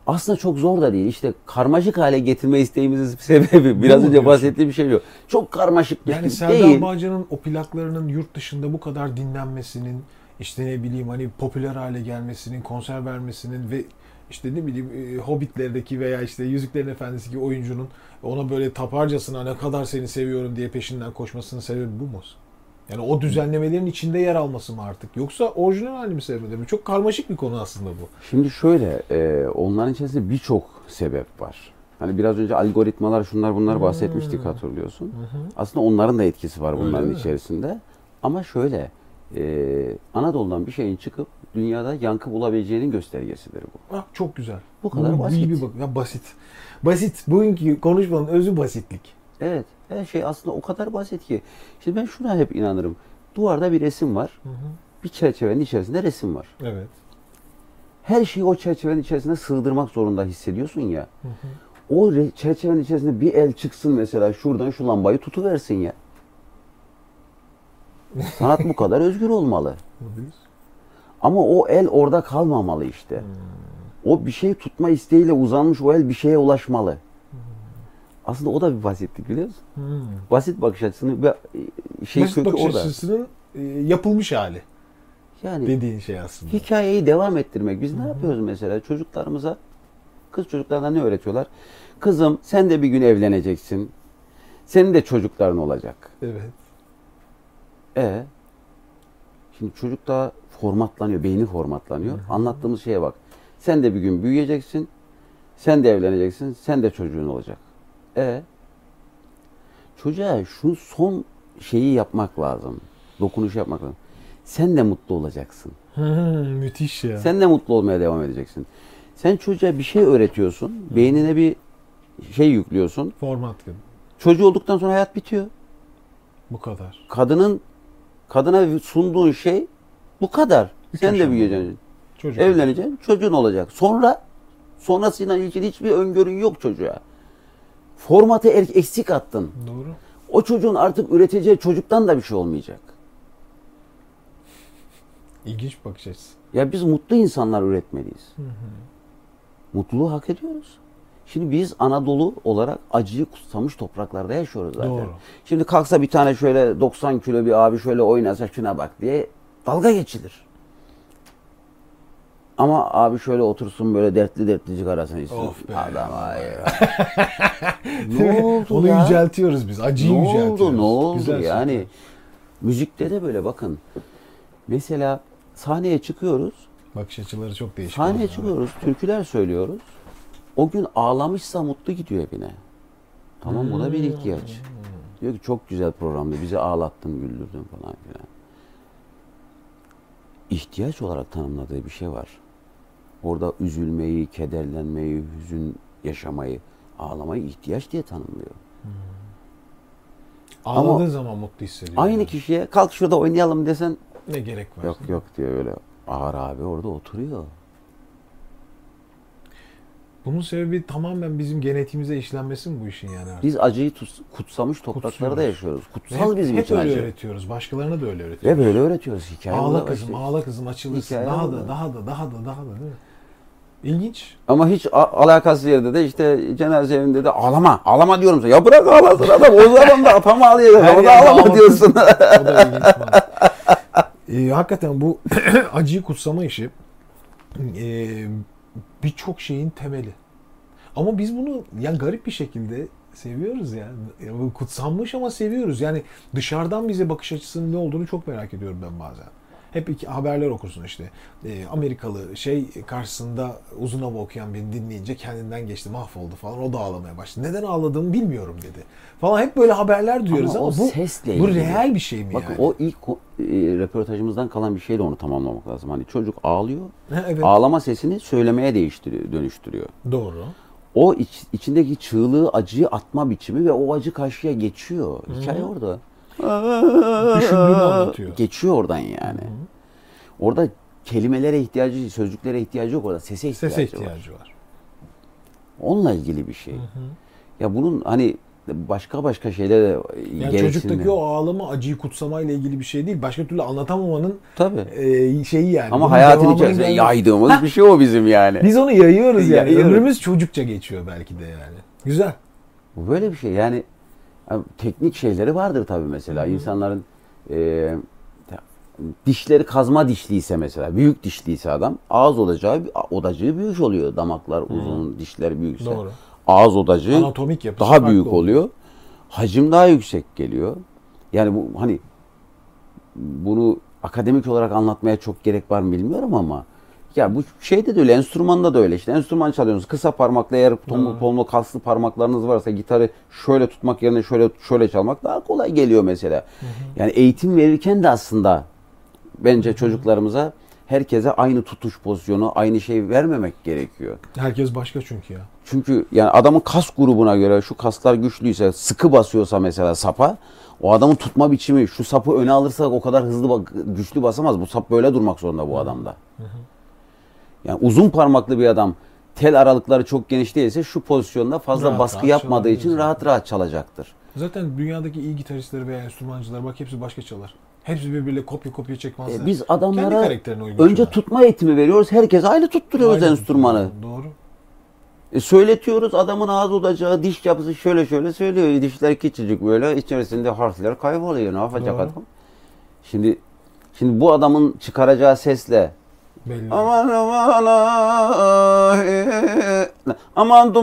Speaker 2: Aslında çok zor da değil. İşte karmaşık hale getirme isteğimizin sebebi biraz önce bahsettiğim bir şey yok. Çok karmaşık
Speaker 1: Yani
Speaker 2: değil.
Speaker 1: Serdar Bağcan'ın o plaklarının yurt dışında bu kadar dinlenmesinin, işte ne bileyim hani popüler hale gelmesinin, konser vermesinin ve işte ne bileyim e, Hobbit'lerdeki veya işte Yüzüklerin Efendisi'ndeki oyuncunun ona böyle taparcasına ne kadar seni seviyorum diye peşinden koşmasının sebebi bu mu? Yani o düzenlemelerin içinde yer alması mı artık? Yoksa orijinal halini mi sevmedi mi? Çok karmaşık bir konu aslında bu.
Speaker 2: Şimdi şöyle, e, onların içerisinde birçok sebep var. Hani biraz önce algoritmalar şunlar bunlar bahsetmiştik hatırlıyorsun. Aslında onların da etkisi var
Speaker 1: Öyle
Speaker 2: bunların
Speaker 1: mi?
Speaker 2: içerisinde. Ama şöyle, e, Anadolu'dan bir şeyin çıkıp dünyada yankı bulabileceğinin göstergesidir bu.
Speaker 1: Ah, çok güzel.
Speaker 2: Bu kadar basit.
Speaker 1: iyi bir bak. Ya basit. Basit. Bugünkü konuşmanın özü basitlik.
Speaker 2: Evet, her şey aslında o kadar basit ki. Şimdi ben şuna hep inanırım. Duvarda bir resim var. Bir çerçevenin içerisinde resim var.
Speaker 1: Evet.
Speaker 2: Her şeyi o çerçevenin içerisine sığdırmak zorunda hissediyorsun ya. O re- çerçevenin içerisinde bir el çıksın mesela şuradan şu lambayı tutuversin ya. Sanat bu kadar özgür olmalı. Ama o el orada kalmamalı işte. O bir şey tutma isteğiyle uzanmış o el bir şeye ulaşmalı. Aslında o da bir basitlik biliyor musun?
Speaker 1: Hmm.
Speaker 2: Basit bakış açısının bir şey
Speaker 1: Basit
Speaker 2: kökü
Speaker 1: bakış
Speaker 2: orada.
Speaker 1: açısının e, yapılmış hali
Speaker 2: Yani
Speaker 1: dediğin şey aslında.
Speaker 2: hikayeyi devam ettirmek. Biz ne yapıyoruz mesela çocuklarımıza? Kız çocuklarına ne öğretiyorlar? Kızım sen de bir gün evleneceksin. Senin de çocukların olacak.
Speaker 1: Evet.
Speaker 2: E şimdi çocuk da formatlanıyor, beyni formatlanıyor. Anlattığımız şeye bak. Sen de bir gün büyüyeceksin. Sen de evleneceksin. Sen de çocuğun olacak. E çocuğa şu son şeyi yapmak lazım. Dokunuşu yapmak lazım. Sen de mutlu olacaksın.
Speaker 1: Hmm, müthiş ya.
Speaker 2: Sen de mutlu olmaya devam edeceksin. Sen çocuğa bir şey öğretiyorsun. Beynine bir şey yüklüyorsun.
Speaker 1: Format gibi.
Speaker 2: Çocuğu olduktan sonra hayat bitiyor.
Speaker 1: Bu kadar.
Speaker 2: Kadının kadına sunduğun şey bu kadar.
Speaker 1: Üç
Speaker 2: Sen de büyüyeceksin.
Speaker 1: Çocuk.
Speaker 2: Evleneceksin. Çocuğun olacak. Sonra sonrasıyla ilgili hiçbir öngörün yok çocuğa. Formatı er- eksik attın.
Speaker 1: Doğru.
Speaker 2: O çocuğun artık üreteceği çocuktan da bir şey olmayacak.
Speaker 1: İlginç bakış açısı.
Speaker 2: Ya biz mutlu insanlar üretmeliyiz. Mutluluğu hak ediyoruz. Şimdi biz Anadolu olarak acıyı kutsamış topraklarda yaşıyoruz zaten.
Speaker 1: Doğru.
Speaker 2: Şimdi kalksa bir tane şöyle 90 kilo bir abi şöyle oynasa şuna bak diye dalga geçilir. Ama abi şöyle otursun böyle dertli dertli cigarasını içsin.
Speaker 1: Of be.
Speaker 2: Adam hayır. ne oldu
Speaker 1: Onu
Speaker 2: ya?
Speaker 1: yüceltiyoruz biz. Acıyı
Speaker 2: ne
Speaker 1: yüceltiyoruz.
Speaker 2: oldu? Ne oldu?
Speaker 1: Güzel
Speaker 2: yani
Speaker 1: söylüyorsun.
Speaker 2: müzikte de böyle bakın. Mesela sahneye çıkıyoruz.
Speaker 1: Bakış açıları çok değişik.
Speaker 2: Sahneye çıkıyoruz, türküler söylüyoruz. O gün ağlamışsa mutlu gidiyor evine. Tamam bu da bir ihtiyaç. Diyor ki çok güzel programdı, bizi ağlattın, güldürdün falan filan. İhtiyaç olarak tanımladığı bir şey var. orada üzülmeyi, kederlenmeyi, hüzün yaşamayı, ağlamayı ihtiyaç diye tanımlıyor.
Speaker 1: Ağladığı zaman mutlu hissediyor.
Speaker 2: Aynı
Speaker 1: yani.
Speaker 2: kişiye kalk şurada oynayalım desen
Speaker 1: Ne gerek var?
Speaker 2: yok yok diyor öyle. Ağır abi orada oturuyor.
Speaker 1: Bunun sebebi tamamen bizim genetiğimize işlenmesi mi bu işin yani artık?
Speaker 2: Biz acıyı tut- kutsamış topraklarda yaşıyoruz. Kutsal
Speaker 1: hep,
Speaker 2: bizim
Speaker 1: hep
Speaker 2: için
Speaker 1: öyle
Speaker 2: acı.
Speaker 1: öğretiyoruz. Başkalarına da öyle öğretiyoruz.
Speaker 2: Ve böyle öğretiyoruz. Hikaye
Speaker 1: ağla kızım,
Speaker 2: başlıyor.
Speaker 1: ağla kızım açılırsın.
Speaker 2: Hikaye
Speaker 1: daha da, daha da, daha da, daha da, değil mi? İlginç.
Speaker 2: Ama hiç alakasız yerde de işte cenaze evinde de ağlama. Ağlama diyorum sana. Ya bırak ağlasın adam. O zaman da atam ağlıyor.
Speaker 1: Her
Speaker 2: O da ağlama
Speaker 1: ağlasın.
Speaker 2: diyorsun.
Speaker 1: O da ilginç. bana. Ee, hakikaten bu acıyı kutsama işi e, birçok şeyin temeli. Ama biz bunu yani garip bir şekilde seviyoruz yani. Kutsanmış ama seviyoruz. Yani dışarıdan bize bakış açısının ne olduğunu çok merak ediyorum ben bazen. Hep iki haberler okursun işte. Ee, Amerikalı şey karşısında uzun hava okuyan birini dinleyince kendinden geçti, mahvoldu falan. O da ağlamaya başladı. Neden ağladığımı bilmiyorum dedi. Falan hep böyle haberler duyuyoruz ama,
Speaker 2: o
Speaker 1: bu
Speaker 2: sesle
Speaker 1: bu real bir şey mi
Speaker 2: Bakın
Speaker 1: yani?
Speaker 2: o ilk e, röportajımızdan kalan bir şeyle onu tamamlamak lazım. Hani çocuk ağlıyor.
Speaker 1: Ha, evet.
Speaker 2: Ağlama sesini söylemeye değiştiriyor, dönüştürüyor.
Speaker 1: Doğru.
Speaker 2: O iç- içindeki çığlığı, acıyı atma biçimi ve o acı karşıya geçiyor. Hikaye orada.
Speaker 1: Düşündüğünü anlatıyor.
Speaker 2: Geçiyor oradan yani. Orada kelimelere ihtiyacı, sözcüklere ihtiyacı yok orada. Sese ihtiyacı,
Speaker 1: Sese
Speaker 2: var.
Speaker 1: ihtiyacı var.
Speaker 2: Onunla ilgili bir şey. Ya bunun hani başka başka şeylere de
Speaker 1: Yani çocuktaki o ağlama acıyı kutsamayla ilgili bir şey değil. Başka türlü anlatamamanın
Speaker 2: Tabii.
Speaker 1: e, şeyi yani.
Speaker 2: Ama
Speaker 1: Bunun
Speaker 2: hayatın içerisinde
Speaker 1: gelmesi-
Speaker 2: yaydığımız bir şey o bizim yani.
Speaker 1: Biz onu yayıyoruz yani.
Speaker 2: Yayıyoruz.
Speaker 1: Ömrümüz çocukça geçiyor belki de yani. Güzel.
Speaker 2: Bu böyle bir şey yani yani teknik şeyleri vardır tabii mesela. İnsanların e, dişleri kazma dişliyse mesela büyük dişliyse adam ağız odacağı odacığı büyük oluyor. Damaklar uzun dişler büyükse.
Speaker 1: Doğru.
Speaker 2: ağız odacığı
Speaker 1: Anatomik
Speaker 2: daha büyük
Speaker 1: oluyor.
Speaker 2: oluyor. Hacim daha yüksek geliyor. Yani bu hani bunu akademik olarak anlatmaya çok gerek var mı bilmiyorum ama ya bu şeyde de öyle, enstrümanda da öyle. İşte enstrüman çalıyorsunuz. Kısa parmakla eğer tombul polmo kaslı parmaklarınız varsa gitarı şöyle tutmak yerine şöyle şöyle çalmak daha kolay geliyor mesela. Yani eğitim verirken de aslında bence çocuklarımıza herkese aynı tutuş pozisyonu, aynı şey vermemek gerekiyor.
Speaker 1: Herkes başka çünkü ya.
Speaker 2: Çünkü yani adamın kas grubuna göre şu kaslar güçlüyse, sıkı basıyorsa mesela sapa, o adamın tutma biçimi, şu sapı öne alırsa o kadar hızlı güçlü basamaz. Bu sap böyle durmak zorunda bu adamda. Yani uzun parmaklı bir adam tel aralıkları çok geniş değilse şu pozisyonda fazla
Speaker 1: Rahat
Speaker 2: baskı
Speaker 1: rahat
Speaker 2: yapmadığı için
Speaker 1: çalabilir
Speaker 2: rahat rahat çalacaktır.
Speaker 1: Zaten dünyadaki iyi gitaristleri veya enstrümancılar bak hepsi başka çalar. Hepsi birbiriyle kopya kopya çekmezler.
Speaker 2: E, biz adamlara önce tutma eğitimi veriyoruz. Herkes aynı tutturuyoruz
Speaker 1: Aynen.
Speaker 2: enstrümanı.
Speaker 1: Doğru.
Speaker 2: E, söyletiyoruz adamın ağız odacağı diş yapısı şöyle şöyle söylüyor. Dişler küçücük böyle içerisinde harfler kayboluyor. Ne yapacak
Speaker 1: Doğru.
Speaker 2: adam? Şimdi şimdi bu adamın çıkaracağı sesle
Speaker 1: Belli.
Speaker 2: aman aman ah, aman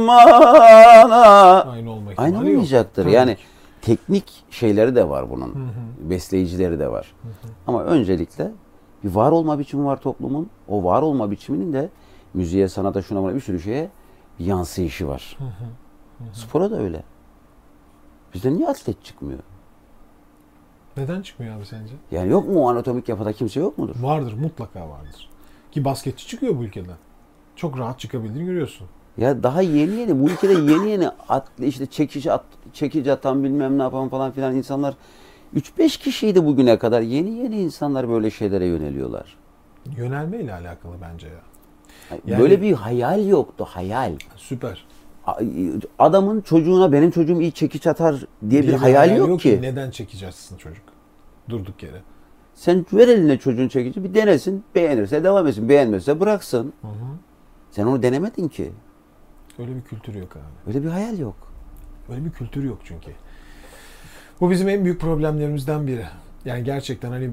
Speaker 1: Aynı olma
Speaker 2: aynı
Speaker 1: yok.
Speaker 2: olmayacaktır.
Speaker 1: Tabii
Speaker 2: Yani teknik şeyleri de var bunun. Besleyicileri de var. Ama öncelikle bir var olma biçimi var toplumun. O var olma biçiminin de müziğe, sanata, şuna buna bir sürü şeye bir yansıyışı var. Spora da öyle. Bizde niye atlet çıkmıyor?
Speaker 1: Neden çıkmıyor abi sence?
Speaker 2: Yani yok mu o anatomik yapıda kimse yok mudur?
Speaker 1: Vardır mutlaka vardır. Ki basketçi çıkıyor bu ülkeden. Çok rahat çıkabildiğini görüyorsun.
Speaker 2: Ya daha yeni yeni bu ülkede yeni yeni at, işte çekici at, çekici atan bilmem ne yapan falan filan insanlar 3-5 kişiydi bugüne kadar. Yeni yeni insanlar böyle şeylere yöneliyorlar.
Speaker 1: Yönelmeyle alakalı bence ya. Yani-
Speaker 2: böyle bir hayal yoktu hayal.
Speaker 1: Süper.
Speaker 2: Adamın çocuğuna benim çocuğum iyi çekiç atar diye bir
Speaker 1: Diye
Speaker 2: hayal yok ki.
Speaker 1: Neden çekeceksin çocuk? Durduk yere.
Speaker 2: Sen ver eline çocuğun çekici bir denesin. Beğenirse devam etsin. Beğenmezse bıraksın.
Speaker 1: Hı hı.
Speaker 2: Sen onu denemedin ki.
Speaker 1: Öyle bir kültür yok abi.
Speaker 2: Öyle bir hayal yok.
Speaker 1: Öyle bir kültür yok çünkü. Bu bizim en büyük problemlerimizden biri. Yani gerçekten hani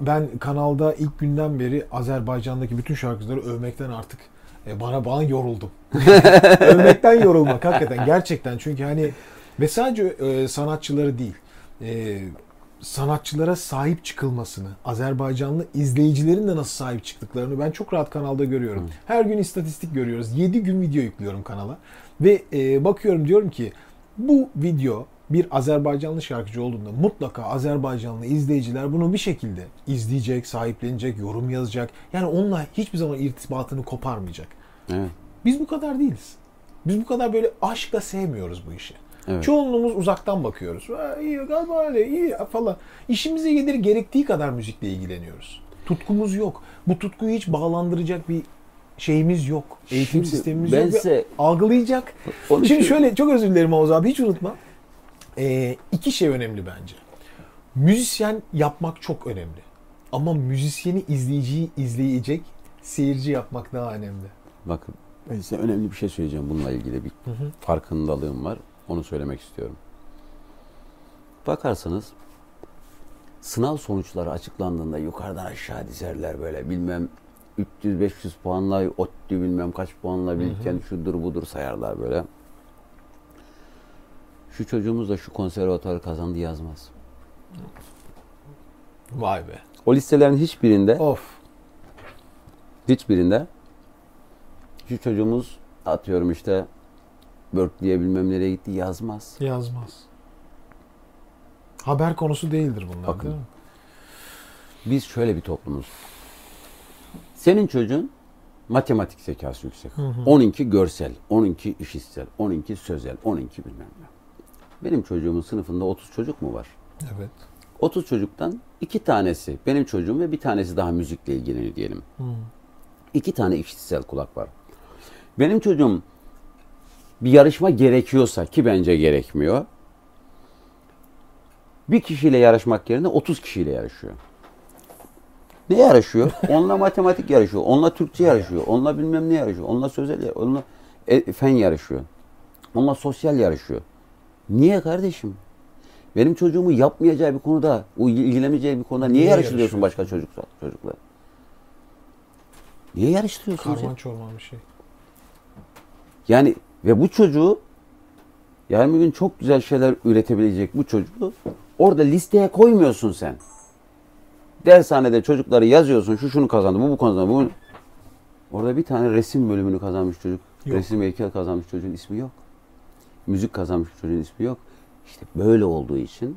Speaker 1: ben kanalda ilk günden beri Azerbaycan'daki bütün şarkıcıları övmekten artık e, bana bana yoruldum. övmekten yorulmak hakikaten gerçekten çünkü hani ve sadece e, sanatçıları değil e, sanatçılara sahip çıkılmasını, Azerbaycanlı izleyicilerin de nasıl sahip çıktıklarını ben çok rahat kanalda görüyorum. Her gün istatistik görüyoruz. 7 gün video yüklüyorum kanala. Ve e, bakıyorum diyorum ki bu video bir Azerbaycanlı şarkıcı olduğunda mutlaka Azerbaycanlı izleyiciler bunu bir şekilde izleyecek, sahiplenecek, yorum yazacak. Yani onunla hiçbir zaman irtibatını koparmayacak.
Speaker 2: Evet.
Speaker 1: Biz bu kadar değiliz. Biz bu kadar böyle aşkla sevmiyoruz bu işi.
Speaker 2: Evet.
Speaker 1: Çoğunluğumuz uzaktan bakıyoruz. Ha, iyi galiba öyle iyi falan. İşimize gelir gerektiği kadar müzikle ilgileniyoruz. Tutkumuz yok. Bu tutkuyu hiç bağlandıracak bir şeyimiz yok. Eğitim
Speaker 2: Şimdi
Speaker 1: sistemimiz
Speaker 2: ben
Speaker 1: yok.
Speaker 2: size-
Speaker 1: algılayacak.
Speaker 2: Onu
Speaker 1: Şimdi
Speaker 2: şu-
Speaker 1: şöyle çok özür dilerim Oğuz abi hiç unutma. Ee, iki şey önemli bence. Müzisyen yapmak çok önemli. Ama müzisyeni izleyiciyi izleyecek seyirci yapmak daha önemli.
Speaker 2: Bakın ben size önemli bir şey söyleyeceğim bununla ilgili bir farkındalığım var. Onu söylemek istiyorum. Bakarsanız sınav sonuçları açıklandığında yukarıdan aşağı dizerler böyle bilmem 300-500 puanla ODTÜ bilmem kaç puanla bilirken şudur budur sayarlar böyle. Şu çocuğumuz da şu konservatuarı kazandı yazmaz.
Speaker 1: Vay be.
Speaker 2: O listelerin hiçbirinde
Speaker 1: Of.
Speaker 2: Hiçbirinde şu çocuğumuz atıyorum işte Berkeley'e bilmem nereye gitti yazmaz.
Speaker 1: Yazmaz. Haber konusu değildir bunlar
Speaker 2: Bakın.
Speaker 1: değil mi?
Speaker 2: Biz şöyle bir toplumuz. Senin çocuğun matematik zekası yüksek. Onunki görsel, onunki işitsel, onunki sözel, onunki bilmem ne. Benim çocuğumun sınıfında 30 çocuk mu var?
Speaker 1: Evet.
Speaker 2: 30 çocuktan iki tanesi benim çocuğum ve bir tanesi daha müzikle ilgileniyor diyelim. İki tane işitsel kulak var. Benim çocuğum bir yarışma gerekiyorsa ki bence gerekmiyor. Bir kişiyle yarışmak yerine 30 kişiyle yarışıyor. Ne yarışıyor? Onunla matematik yarışıyor, onunla Türkçe yarışıyor, onunla bilmem ne yarışıyor, onunla sözel onunla e, fen yarışıyor, onunla sosyal yarışıyor. Niye kardeşim? Benim çocuğumu yapmayacağı bir konuda, o ilgilemeyeceği bir konuda niye,
Speaker 1: Niye
Speaker 2: yarıştırıyorsun başka çocukla, çocukla? Niye yarıştırıyorsun?
Speaker 1: Karman çorman bir şey.
Speaker 2: Yani ve bu çocuğu yarın bir gün çok güzel şeyler üretebilecek bu çocuğu orada listeye koymuyorsun sen. Dershanede çocukları yazıyorsun. Şu şunu kazandı, bu bu kazandı. Bu Orada bir tane resim bölümünü kazanmış çocuk.
Speaker 1: Yok.
Speaker 2: Resim heykel kazanmış çocuğun ismi yok. Müzik kazanmış çocuğun ismi yok. İşte böyle olduğu için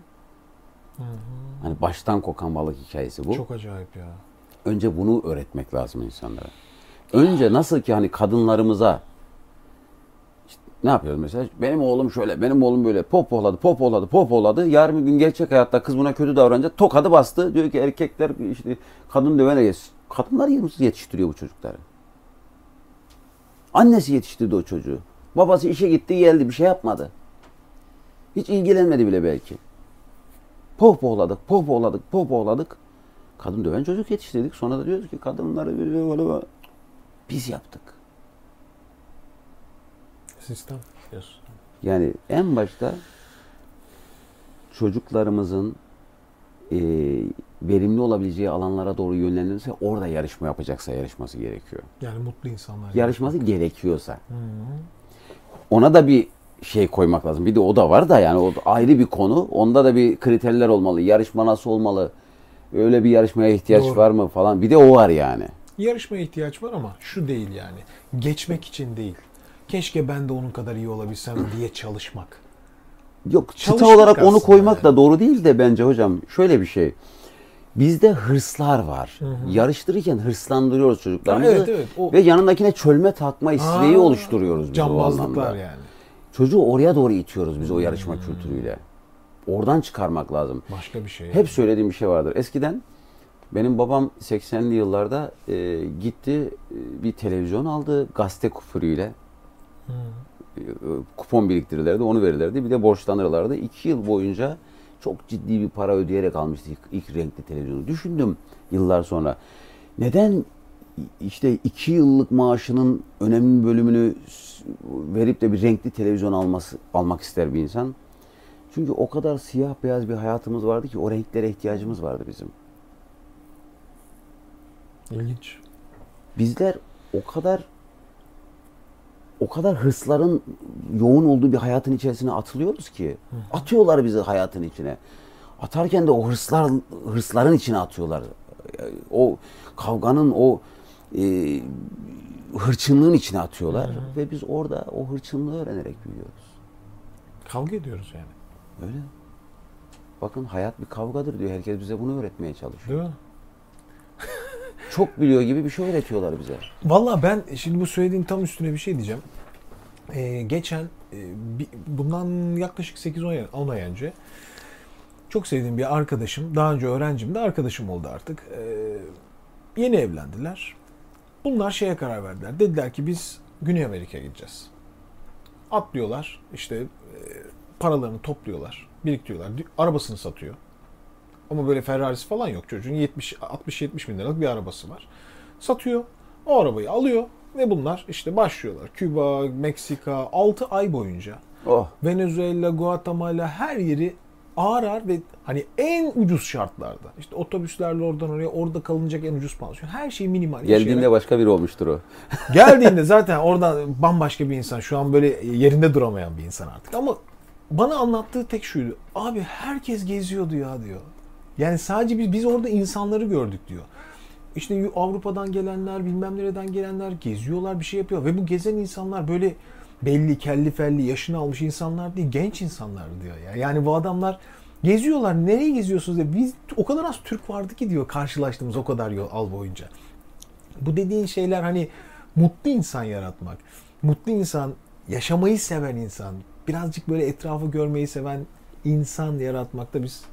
Speaker 2: hani baştan kokan balık hikayesi bu.
Speaker 1: Çok acayip ya.
Speaker 2: Önce bunu öğretmek lazım insanlara. Önce nasıl ki hani kadınlarımıza ne yapıyoruz mesela? Benim oğlum şöyle, benim oğlum böyle popohladı, popohladı, popohladı. Yarın bir gün gerçek hayatta kız buna kötü davranınca tokadı bastı. Diyor ki erkekler işte kadın dövene geç. Kadınlar yetiştiriyor bu çocukları. Annesi yetiştirdi o çocuğu. Babası işe gitti geldi bir şey yapmadı. Hiç ilgilenmedi bile belki. Pohpohladık, pohpohladık, pohpohladık. Kadın döven çocuk yetiştirdik. Sonra da diyoruz ki kadınları böyle böyle. biz yaptık.
Speaker 1: Sistem diyorsun.
Speaker 2: Yani en başta çocuklarımızın e, verimli olabileceği alanlara doğru yönlendirirse orada yarışma yapacaksa yarışması gerekiyor.
Speaker 1: Yani mutlu insanlar.
Speaker 2: Yarışması gerekiyorsa. Ona da bir şey koymak lazım. Bir de o da var da yani o da ayrı bir konu. Onda da bir kriterler olmalı. Yarışma nasıl olmalı? Öyle bir yarışmaya ihtiyaç
Speaker 1: Doğru.
Speaker 2: var mı falan. Bir de o var yani.
Speaker 1: Yarışmaya ihtiyaç var ama şu değil yani. Geçmek için değil. Keşke ben de onun kadar iyi olabilsem diye çalışmak.
Speaker 2: Yok çıta
Speaker 1: Çalışmak
Speaker 2: olarak onu koymak
Speaker 1: yani.
Speaker 2: da doğru değil de bence hocam şöyle bir şey. Bizde hırslar var. Yarıştırırken hırslandırıyoruz çocuklarımızı.
Speaker 1: Ha, evet, evet. O-
Speaker 2: Ve yanındakine çölme takma isteği
Speaker 1: Aa,
Speaker 2: oluşturuyoruz biz
Speaker 1: Cambazlıklar yani.
Speaker 2: Çocuğu oraya doğru itiyoruz biz o yarışma kültürüyle. Oradan çıkarmak lazım.
Speaker 1: Başka bir şey.
Speaker 2: Hep söylediğim bir şey vardır. Eskiden benim babam 80'li yıllarda e, gitti e, bir televizyon aldı gazete küfürüyle. E, kupon biriktirirlerdi, onu verirlerdi. Bir de borçlanırlardı. İki yıl boyunca çok ciddi bir para ödeyerek almıştı ilk, ilk renkli televizyonu. Düşündüm yıllar sonra. Neden işte iki yıllık maaşının önemli bölümünü verip de bir renkli televizyon alması almak ister bir insan? Çünkü o kadar siyah beyaz bir hayatımız vardı ki o renklere ihtiyacımız vardı bizim.
Speaker 1: İlginç.
Speaker 2: Bizler o kadar o kadar hırsların yoğun olduğu bir hayatın içerisine atılıyoruz ki. Atıyorlar bizi hayatın içine. Atarken de o hırslar hırsların içine atıyorlar. O kavganın o e, hırçınlığın içine atıyorlar ve biz orada o hırçınlığı öğrenerek büyüyoruz.
Speaker 1: Kavga ediyoruz yani.
Speaker 2: Öyle. Bakın hayat bir kavgadır diyor. Herkes bize bunu öğretmeye çalışıyor.
Speaker 1: Değil mi?
Speaker 2: Çok biliyor gibi bir şey öğretiyorlar bize.
Speaker 1: Valla ben şimdi bu söylediğin tam üstüne bir şey diyeceğim. Ee, geçen e, bir- bundan yaklaşık 8-10 ay, 10 ay önce çok sevdiğim bir arkadaşım, daha önce öğrencim de arkadaşım oldu artık. Ee, yeni evlendiler. Bunlar şeye karar verdiler. Dediler ki biz Güney Amerika'ya gideceğiz. Atlıyorlar, işte e, paralarını topluyorlar, biriktiriyorlar. Arabasını satıyor. Ama böyle Ferrari'si falan yok çocuğun. 70 60-70 bin liralık bir arabası var. Satıyor. O arabayı alıyor ve bunlar işte başlıyorlar. Küba, Meksika 6 ay boyunca
Speaker 2: Oh.
Speaker 1: Venezuela, Guatemala her yeri ağır ağır ve hani en ucuz şartlarda. İşte otobüslerle oradan oraya orada kalınacak en ucuz pansiyon. Her şey minimal.
Speaker 2: Geldiğinde
Speaker 1: yaşayarak-
Speaker 2: başka biri olmuştur o.
Speaker 1: Geldiğinde zaten oradan bambaşka bir insan. Şu an böyle yerinde duramayan bir insan artık. Ama bana anlattığı tek şuydu. Abi herkes geziyordu ya diyor. Yani sadece biz, biz orada insanları gördük diyor. İşte Avrupa'dan gelenler, bilmem nereden gelenler geziyorlar, bir şey yapıyor. Ve bu gezen insanlar böyle belli, kelli felli, yaşını almış insanlar değil, genç insanlar diyor ya. Yani bu adamlar geziyorlar. Nereye geziyorsunuz diye. Biz o kadar az Türk vardı ki diyor karşılaştığımız o kadar yol al boyunca. Bu dediğin şeyler hani mutlu insan yaratmak. Mutlu insan, yaşamayı seven insan, birazcık böyle etrafı görmeyi seven insan yaratmakta biz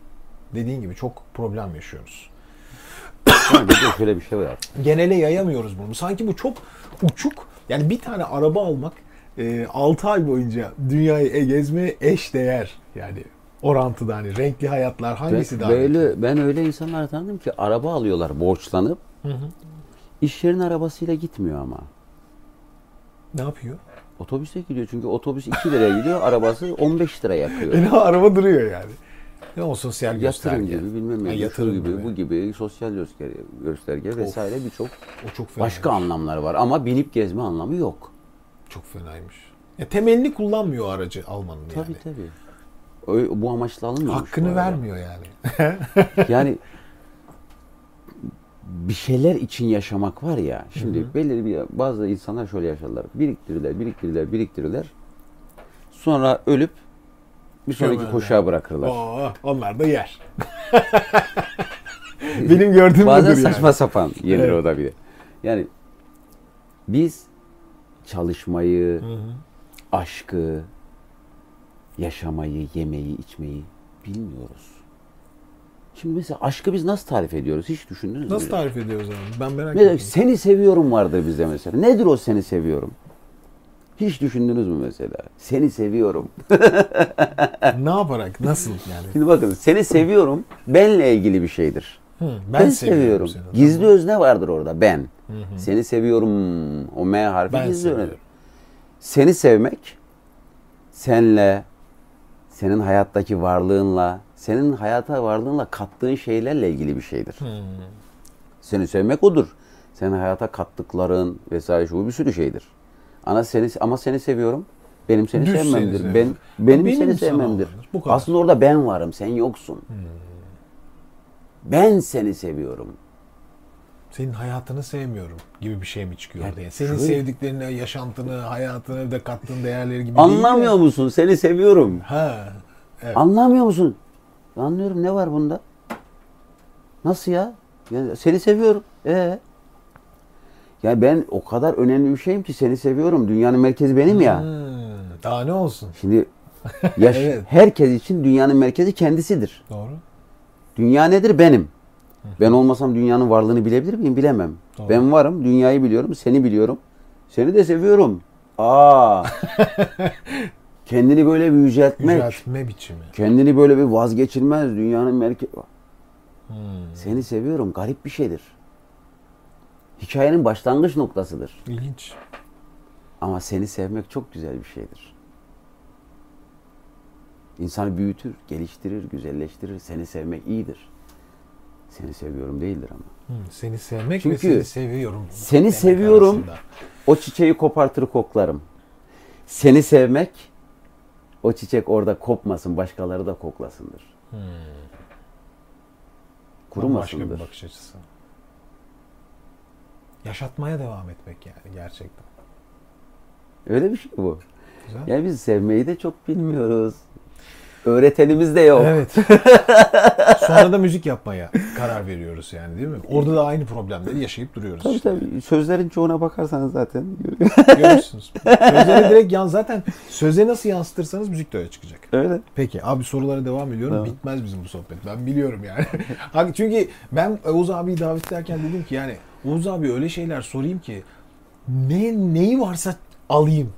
Speaker 1: dediğin gibi çok problem yaşıyoruz.
Speaker 2: Yani şöyle bir şey var.
Speaker 1: Genele yayamıyoruz bunu. Sanki bu çok uçuk. Yani bir tane araba almak 6 ay boyunca dünyayı e- gezmeye eş değer. Yani orantıda hani renkli hayatlar hangisi
Speaker 2: Ben,
Speaker 1: daha
Speaker 2: böyle, ben öyle insanlar tanıdım ki araba alıyorlar borçlanıp.
Speaker 1: Hı hı.
Speaker 2: İş yerinin arabasıyla gitmiyor ama.
Speaker 1: Ne yapıyor?
Speaker 2: Otobüse gidiyor çünkü otobüs 2 liraya gidiyor, arabası 15 lira yakıyor.
Speaker 1: Beni araba duruyor yani. Ne o sosyal
Speaker 2: Yatırım
Speaker 1: gösterge.
Speaker 2: gibi bilmem ne,
Speaker 1: yatırım
Speaker 2: gibi,
Speaker 1: gibi.
Speaker 2: bu gibi sosyal gösterge, gösterge vesaire birçok
Speaker 1: O çok fena.
Speaker 2: başka anlamlar var ama binip gezme anlamı yok.
Speaker 1: Çok fenaymış. Ya temelini kullanmıyor aracı almanın
Speaker 2: Tabii
Speaker 1: yani.
Speaker 2: tabii. Ö- Bu amaçla alınmamış.
Speaker 1: Hakkını vermiyor yani.
Speaker 2: Yani bir şeyler için yaşamak var ya. Şimdi belirli bir bazı insanlar şöyle yaşarlar. Biriktirirler, biriktirirler, biriktirirler. Sonra ölüp bir sonraki koşağa bırakırlar.
Speaker 1: Oo, onlar da yer. Benim gördüğüm
Speaker 2: Bazen
Speaker 1: budur yani.
Speaker 2: saçma sapan yenir
Speaker 1: Evet.
Speaker 2: o da bir de. Yani biz çalışmayı,
Speaker 1: Hı hı.
Speaker 2: aşkı, yaşamayı, yemeyi, içmeyi bilmiyoruz. Şimdi mesela aşkı biz nasıl tarif ediyoruz? Hiç düşündünüz mü?
Speaker 1: Nasıl tarif ediyoruz abi? Ben merak ettim.
Speaker 2: seni seviyorum vardır bizde mesela. Nedir o seni seviyorum? Hiç düşündünüz mü mesela? Seni seviyorum.
Speaker 1: ne yaparak? Nasıl yani?
Speaker 2: Şimdi bakın seni seviyorum benle ilgili bir şeydir.
Speaker 1: Hı,
Speaker 2: Ben, seviyorum.
Speaker 1: seni.
Speaker 2: Gizli özne vardır orada ben.
Speaker 1: Hı hı.
Speaker 2: Seni seviyorum. O M harfi
Speaker 1: Ben
Speaker 2: gizli özne.
Speaker 1: seviyorum.
Speaker 2: Seni sevmek senle, senin hayattaki varlığınla, senin hayata varlığınla kattığın şeylerle ilgili bir şeydir.
Speaker 1: Hı.
Speaker 2: Seni sevmek odur. Senin hayata kattıkların vesaire şu bir sürü şeydir. Ana seni ama seni seviyorum. Benim seni
Speaker 1: seni
Speaker 2: sevmemdir.
Speaker 1: seviyorum.
Speaker 2: ben benim,
Speaker 1: Benim
Speaker 2: seni sevmemdir.
Speaker 1: Bu kadar.
Speaker 2: Aslında orada ben varım, sen yoksun. Ben seni seviyorum.
Speaker 1: Senin hayatını sevmiyorum gibi bir şey mi çıkıyor
Speaker 2: Yani?
Speaker 1: Yani senin
Speaker 2: şöyle-
Speaker 1: sevdiklerini, yaşantını, hayatını ve kattığın değerleri gibi değil
Speaker 2: Anlamıyor
Speaker 1: de-
Speaker 2: musun? Seni seviyorum.
Speaker 1: Ha. Evet.
Speaker 2: Anlamıyor musun? Anlıyorum. Ne var bunda? Nasıl ya? ya seni seviyorum. Ee? Ya ben o kadar önemli bir şeyim ki seni seviyorum. Dünyanın merkezi benim ya.
Speaker 1: Hmm, Daha ne olsun?
Speaker 2: Şimdi yaş-
Speaker 1: Evet.
Speaker 2: herkes için dünyanın merkezi kendisidir.
Speaker 1: Doğru.
Speaker 2: Dünya nedir? Benim. Ben olmasam dünyanın varlığını bilebilir miyim? Bilemem.
Speaker 1: Doğru.
Speaker 2: Ben varım, dünyayı biliyorum, seni biliyorum. Seni de seviyorum. Aa. Kendini böyle bir yüceltmek.
Speaker 1: Yüceltme biçimi.
Speaker 2: Kendini böyle bir vazgeçilmez dünyanın merkezi.
Speaker 1: Hmm.
Speaker 2: Seni seviyorum. Garip bir şeydir. Hikayenin başlangıç noktasıdır.
Speaker 1: İlginç.
Speaker 2: Ama seni sevmek çok güzel bir şeydir. İnsanı büyütür, geliştirir, güzelleştirir. Seni sevmek iyidir. Seni seviyorum değildir ama.
Speaker 1: Hmm, Seni sevmek
Speaker 2: Çünkü
Speaker 1: ve seni seviyorum.
Speaker 2: seni seviyorum.
Speaker 1: arasında.
Speaker 2: O çiçeği kopartır koklarım. Seni sevmek, o çiçek orada kopmasın, başkaları da koklasındır.
Speaker 1: Hmm. Bambaşka bir
Speaker 2: Kurumasındır.
Speaker 1: bakış açısı. Yaşatmaya devam etmek yani gerçekten.
Speaker 2: Öyle bir şey bu.
Speaker 1: Güzel.
Speaker 2: Yani biz sevmeyi de çok bilmiyoruz. Öğretenimiz de yok.
Speaker 1: Evet. Sonra da müzik yapmaya karar veriyoruz yani değil mi? Orada da aynı problemleri yaşayıp duruyoruz.
Speaker 2: Tabii
Speaker 1: işte.
Speaker 2: tabii. Sözlerin çoğuna bakarsanız zaten
Speaker 1: Görürsünüz. Sözleri direkt yan zaten söze nasıl yansıtırsanız müzik de öyle çıkacak.
Speaker 2: öyle.
Speaker 1: Peki abi sorulara devam ediyorum.
Speaker 2: Tamam.
Speaker 1: Bitmez bizim bu sohbet. Ben biliyorum yani. Çünkü ben Oğuz abiyi davet ederken dedim ki yani Oğuz abi öyle şeyler sorayım ki ne neyi varsa alayım.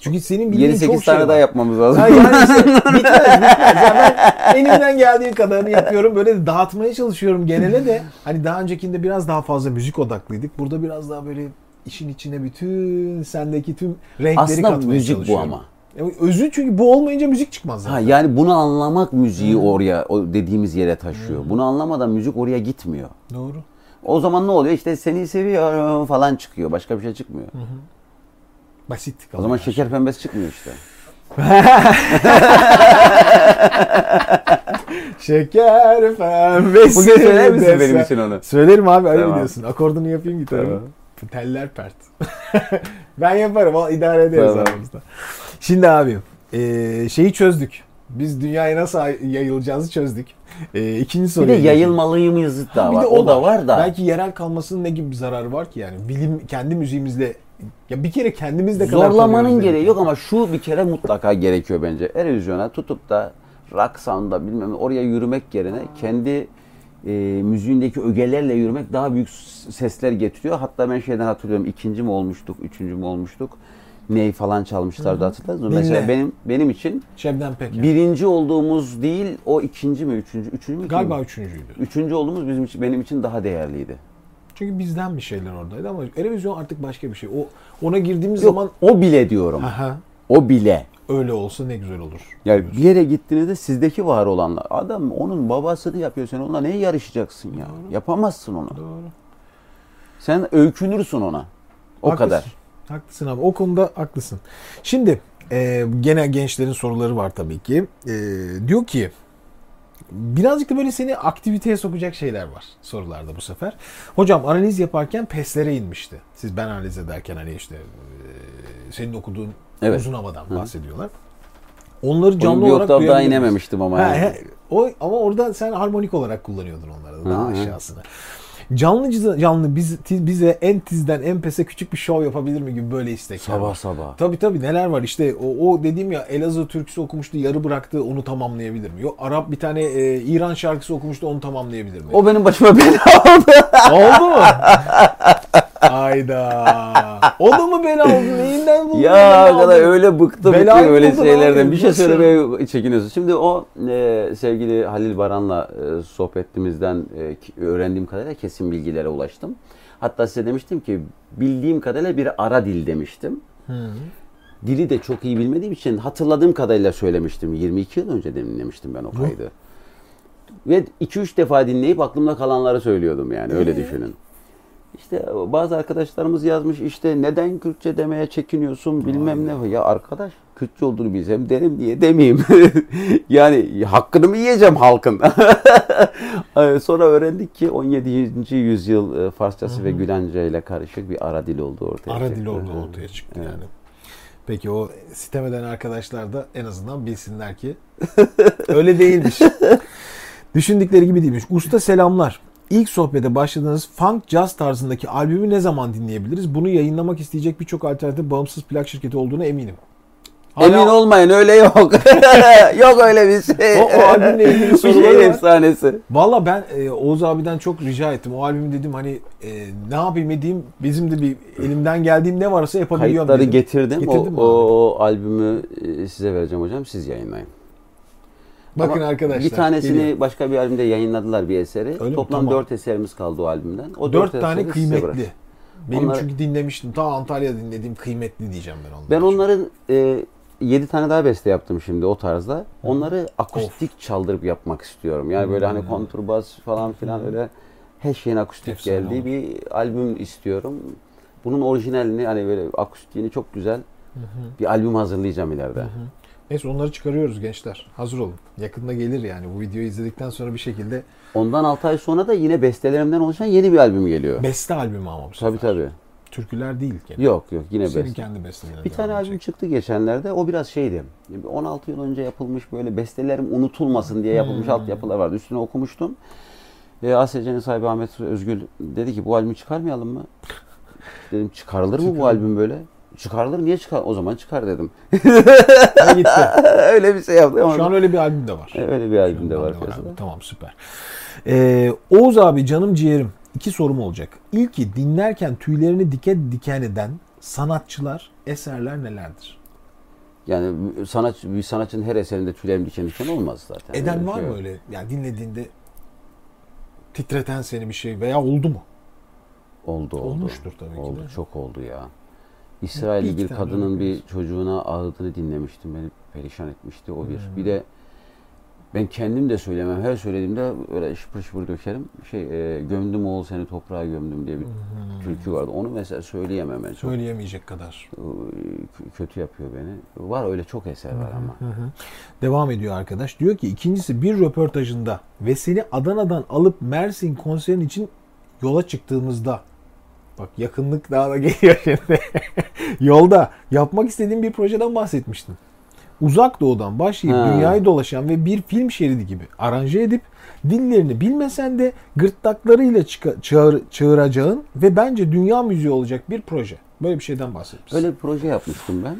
Speaker 1: Çünkü senin bildiğin
Speaker 2: 7-8
Speaker 1: çok şey
Speaker 2: tane
Speaker 1: var.
Speaker 2: daha yapmamız lazım.
Speaker 1: Ha yani işte bitmez bitmez. Yani ben elimden geldiği kadarını yapıyorum. Böyle de dağıtmaya çalışıyorum genele de. Hani daha öncekinde biraz daha fazla müzik odaklıydık. Burada biraz daha böyle işin içine bütün sendeki tüm renkleri
Speaker 2: Aslında
Speaker 1: katmaya
Speaker 2: müzik bu
Speaker 1: çalışıyorum.
Speaker 2: ama.
Speaker 1: Ya Özü çünkü bu olmayınca müzik çıkmaz zaten.
Speaker 2: Ha, yani bunu anlamak müziği oraya o dediğimiz yere taşıyor. Bunu anlamadan müzik oraya gitmiyor.
Speaker 1: Doğru.
Speaker 2: O zaman ne oluyor? İşte seni seviyorum falan çıkıyor. Başka bir şey çıkmıyor.
Speaker 1: Basit.
Speaker 2: O zaman şeker pembesi çıkmıyor işte.
Speaker 1: Şeker pembesi.
Speaker 2: Bugün söyler misin
Speaker 1: desen-
Speaker 2: benim için onu?
Speaker 1: Söylerim abi ayıp
Speaker 2: Tamam.
Speaker 1: ediyorsun. Akordunu yapayım gitarımı.
Speaker 2: Tamam.
Speaker 1: Teller pert. ben yaparım. o idare ederiz
Speaker 2: Tamam.
Speaker 1: aramızda. Şimdi abi e, şeyi çözdük. Biz dünyaya nasıl yayılacağımızı çözdük. E, ikinci
Speaker 2: Bir
Speaker 1: soruya
Speaker 2: de
Speaker 1: geçelim.
Speaker 2: yayılmalıyımız da
Speaker 1: Ha, bir
Speaker 2: var.
Speaker 1: de
Speaker 2: o, da var da.
Speaker 1: Belki yerel kalmasının ne gibi bir zararı var ki yani? Bilim kendi müziğimizle ya bir kere kendimizle kadar
Speaker 2: Zorlamanın gereği yok ama şu bir kere mutlaka gerekiyor bence. Erozyona tutup da rock sound'a bilmem oraya yürümek yerine kendi e, müziğindeki ögelerle yürümek daha büyük sesler getiriyor. Hatta ben şeyden hatırlıyorum ikinci mi olmuştuk, üçüncü mü olmuştuk? Ney falan çalmışlardı hatırladınız mı?
Speaker 1: Dinle.
Speaker 2: Mesela benim benim için
Speaker 1: Şebnem Peker.
Speaker 2: birinci olduğumuz değil o ikinci mi üçüncü üçüncü mü?
Speaker 1: Galiba
Speaker 2: kim?
Speaker 1: üçüncüydü.
Speaker 2: üçüncü olduğumuz bizim için, benim için daha değerliydi.
Speaker 1: Çünkü bizden bir şeyler oradaydı ama Erevizyon artık başka bir şey. O ona girdiğimiz
Speaker 2: Yok,
Speaker 1: zaman
Speaker 2: o bile diyorum.
Speaker 1: aha
Speaker 2: O bile.
Speaker 1: öyle olsa ne güzel olur.
Speaker 2: Yani bir yere gittiğinizde sizdeki var olanlar. Adam onun babasını yapıyor. Sen onunla neye yarışacaksın ya? Yapamazsın onu.
Speaker 1: Doğru.
Speaker 2: Sen öykünürsün ona. O
Speaker 1: Haklısın.
Speaker 2: kadar.
Speaker 1: Haklısın abi. O konuda haklısın. Şimdi e, gene gençlerin soruları var tabii ki. E, diyor ki birazcık da böyle seni aktiviteye sokacak şeyler var sorularda bu sefer. Hocam analiz yaparken peslere inmişti. Siz ben analiz ederken hani işte senin okuduğun
Speaker 2: Evet.
Speaker 1: uzun havadan bahsediyorlar. Onları canlı
Speaker 2: Onun bir
Speaker 1: olarak
Speaker 2: daha inememiştim ama. Yani.
Speaker 1: he, o ama orada sen harmonik olarak kullanıyordun onları da daha
Speaker 2: Hı hı.
Speaker 1: aşağısını. Canlı canlı biz, bize en tizden en pese küçük bir şov yapabilir mi gibi böyle istekler
Speaker 2: Sabah
Speaker 1: var.
Speaker 2: sabah.
Speaker 1: Tabii tabii neler var işte o, o dediğim ya Elazığ türküsü okumuştu yarı bıraktı onu tamamlayabilir mi? Yok Arap bir tane e, İran şarkısı okumuştu onu tamamlayabilir mi?
Speaker 2: O benim başıma bela oldu.
Speaker 1: Oldu mu? Ayda. O da mı bela oldu? Neyinden buldun?
Speaker 2: ya
Speaker 1: oldu?
Speaker 2: öyle bıktım
Speaker 1: Belayı
Speaker 2: ki öyle şeylerden.
Speaker 1: abi,
Speaker 2: Bir şey söylemeye çekiniyorsun. Şimdi o e, sevgili Halil Baran'la e, sohbetimizden e, öğrendiğim kadarıyla kesin bilgilere ulaştım. Hatta size demiştim ki bildiğim kadarıyla bir ara dil demiştim. Dili de çok iyi bilmediğim için hatırladığım kadarıyla söylemiştim. 22 yıl önce dinlemiştim ben o kaydı. Ve 2-3 defa dinleyip aklımda kalanları söylüyordum yani öyle düşünün. İşte bazı arkadaşlarımız yazmış işte neden Kürtçe demeye çekiniyorsun bilmem ne. Ya arkadaş Kürtçe olduğunu bilsem derim diye demeyeyim. yani hakkını mı yiyeceğim halkın? Ee, Sonra öğrendik ki 17. yüzyıl e, Farsçası ve Gülence ile karışık bir ara dil oldu ortaya
Speaker 1: Ara
Speaker 2: çıktı.
Speaker 1: dil orada
Speaker 2: Hı.
Speaker 1: ortaya çıktı
Speaker 2: Evet.
Speaker 1: yani. Peki o sitem eden arkadaşlar da en azından bilsinler ki öyle değilmiş. Düşündükleri gibi değilmiş. Usta selamlar. İlk sohbete başladığınız funk jazz tarzındaki albümü ne zaman dinleyebiliriz? Bunu yayınlamak isteyecek birçok alternatif bağımsız plak şirketi olduğuna eminim. Hala-
Speaker 2: Emin olmayın öyle yok. yok öyle bir şey.
Speaker 1: O- o albümle ilgili
Speaker 2: Bir
Speaker 1: soruları
Speaker 2: şey
Speaker 1: var.
Speaker 2: efsanesi.
Speaker 1: Valla ben e, Oğuz abiden çok rica ettim. O albümü dedim hani e, ne yapayım edeyim bizim de bir elimden geldiğim ne varsa yapabiliyorum
Speaker 2: Kayıtları
Speaker 1: dedim.
Speaker 2: getirdim.
Speaker 1: Getirdin mi
Speaker 2: o,
Speaker 1: abi?
Speaker 2: o albümü e, size vereceğim hocam. Siz yayınlayın.
Speaker 1: Bakın
Speaker 2: Ama
Speaker 1: arkadaşlar.
Speaker 2: Bir tanesini
Speaker 1: geliyor.
Speaker 2: başka bir albümde yayınladılar bir eseri.
Speaker 1: Öyle?
Speaker 2: Toplam
Speaker 1: Tamam.
Speaker 2: dört eserimiz kaldı o albümden. O
Speaker 1: Dört
Speaker 2: dört
Speaker 1: tane kıymetli. Benim
Speaker 2: Onları-
Speaker 1: çünkü dinlemiştim. Ta Antalya'da dinlediğim kıymetli diyeceğim ben onlara.
Speaker 2: Ben onların e, 7 tane daha beste yaptım şimdi o tarzda. Onları akustik çaldırıp yapmak istiyorum. Yani böyle hani konturbas falan filan öyle her şeyin akustik
Speaker 1: Efsane
Speaker 2: geldiği
Speaker 1: olur.
Speaker 2: bir albüm istiyorum. Bunun orijinalini hani böyle akustiğini çok güzel bir albüm hazırlayacağım ileride.
Speaker 1: Neyse onları çıkarıyoruz gençler. Hazır olun. Yakında gelir yani. Bu videoyu izledikten sonra bir şekilde
Speaker 2: Ondan 6 ay sonra da yine bestelerimden oluşan yeni bir albüm geliyor.
Speaker 1: beste albümü ama bu
Speaker 2: Tabii
Speaker 1: sefer.
Speaker 2: tabii.
Speaker 1: Türküler değil gene.
Speaker 2: Yok yok yine
Speaker 1: Senin
Speaker 2: beste.
Speaker 1: kendi bestelerin.
Speaker 2: Bir tane albüm çıktı geçenlerde. O biraz şeydi. 16 yıl önce yapılmış böyle bestelerim unutulmasın diye yapılmış
Speaker 1: Hmm.
Speaker 2: altyapılar vardı. Üstüne okumuştum. E, ASC'nin sahibi Ahmet Özgül dedi ki bu albümü çıkarmayalım mı? Dedim çıkarılır mı bu albüm böyle? Çıkarılır niye çıkar? O zaman çıkar dedim.
Speaker 1: Gitti.
Speaker 2: öyle bir şey yaptı ama.
Speaker 1: Şu an öyle bir albüm de var.
Speaker 2: E, öyle bir albüm de var piyasada.
Speaker 1: abi. Tamam süper. Ee, Oğuz abi canım ciğerim. İki sorum olacak. İlki dinlerken tüylerini diken diken eden sanatçılar, eserler nelerdir?
Speaker 2: Yani sanat, bir sanatçının her eserinde tüylerim diken diken olmaz zaten.
Speaker 1: Eden
Speaker 2: Öyle
Speaker 1: var
Speaker 2: şey
Speaker 1: mı öyle? Yani dinlediğinde titreten seni bir şey veya oldu mu?
Speaker 2: Oldu oldu.
Speaker 1: Olmuştur tabii ki
Speaker 2: Oldu çok oldu ya. İsrailli
Speaker 1: Bir
Speaker 2: kadının bir çocuğuna ağladığını dinlemiştim. Beni perişan etmişti o bir.
Speaker 1: Hmm.
Speaker 2: Bir de ben kendim de söylemem. Her söylediğimde öyle şıpır şıpır dökerim. Şey e, gömdüm oğul seni toprağa gömdüm diye bir türkü vardı. Onu mesela söyleyemem ben. Çok
Speaker 1: Söyleyemeyecek kadar.
Speaker 2: e, kötü yapıyor beni. Var öyle çok eser var ama.
Speaker 1: Devam ediyor arkadaş. Diyor ki ikincisi bir röportajında ve seni Adana'dan alıp Mersin konserin için yola çıktığımızda bak yakınlık daha da geliyor şimdi. Yolda yapmak istediğin bir projeden bahsetmiştin. Uzak doğudan başlayıp
Speaker 2: Ha.
Speaker 1: dünyayı dolaşan ve bir film şeridi gibi aranje edip dillerini bilmesen de gırtlaklarıyla çıka- çağır, çağıracağın ve bence dünya müziği olacak bir proje. Böyle bir şeyden bahsetmişsin.
Speaker 2: Öyle bir proje yapmıştım ben.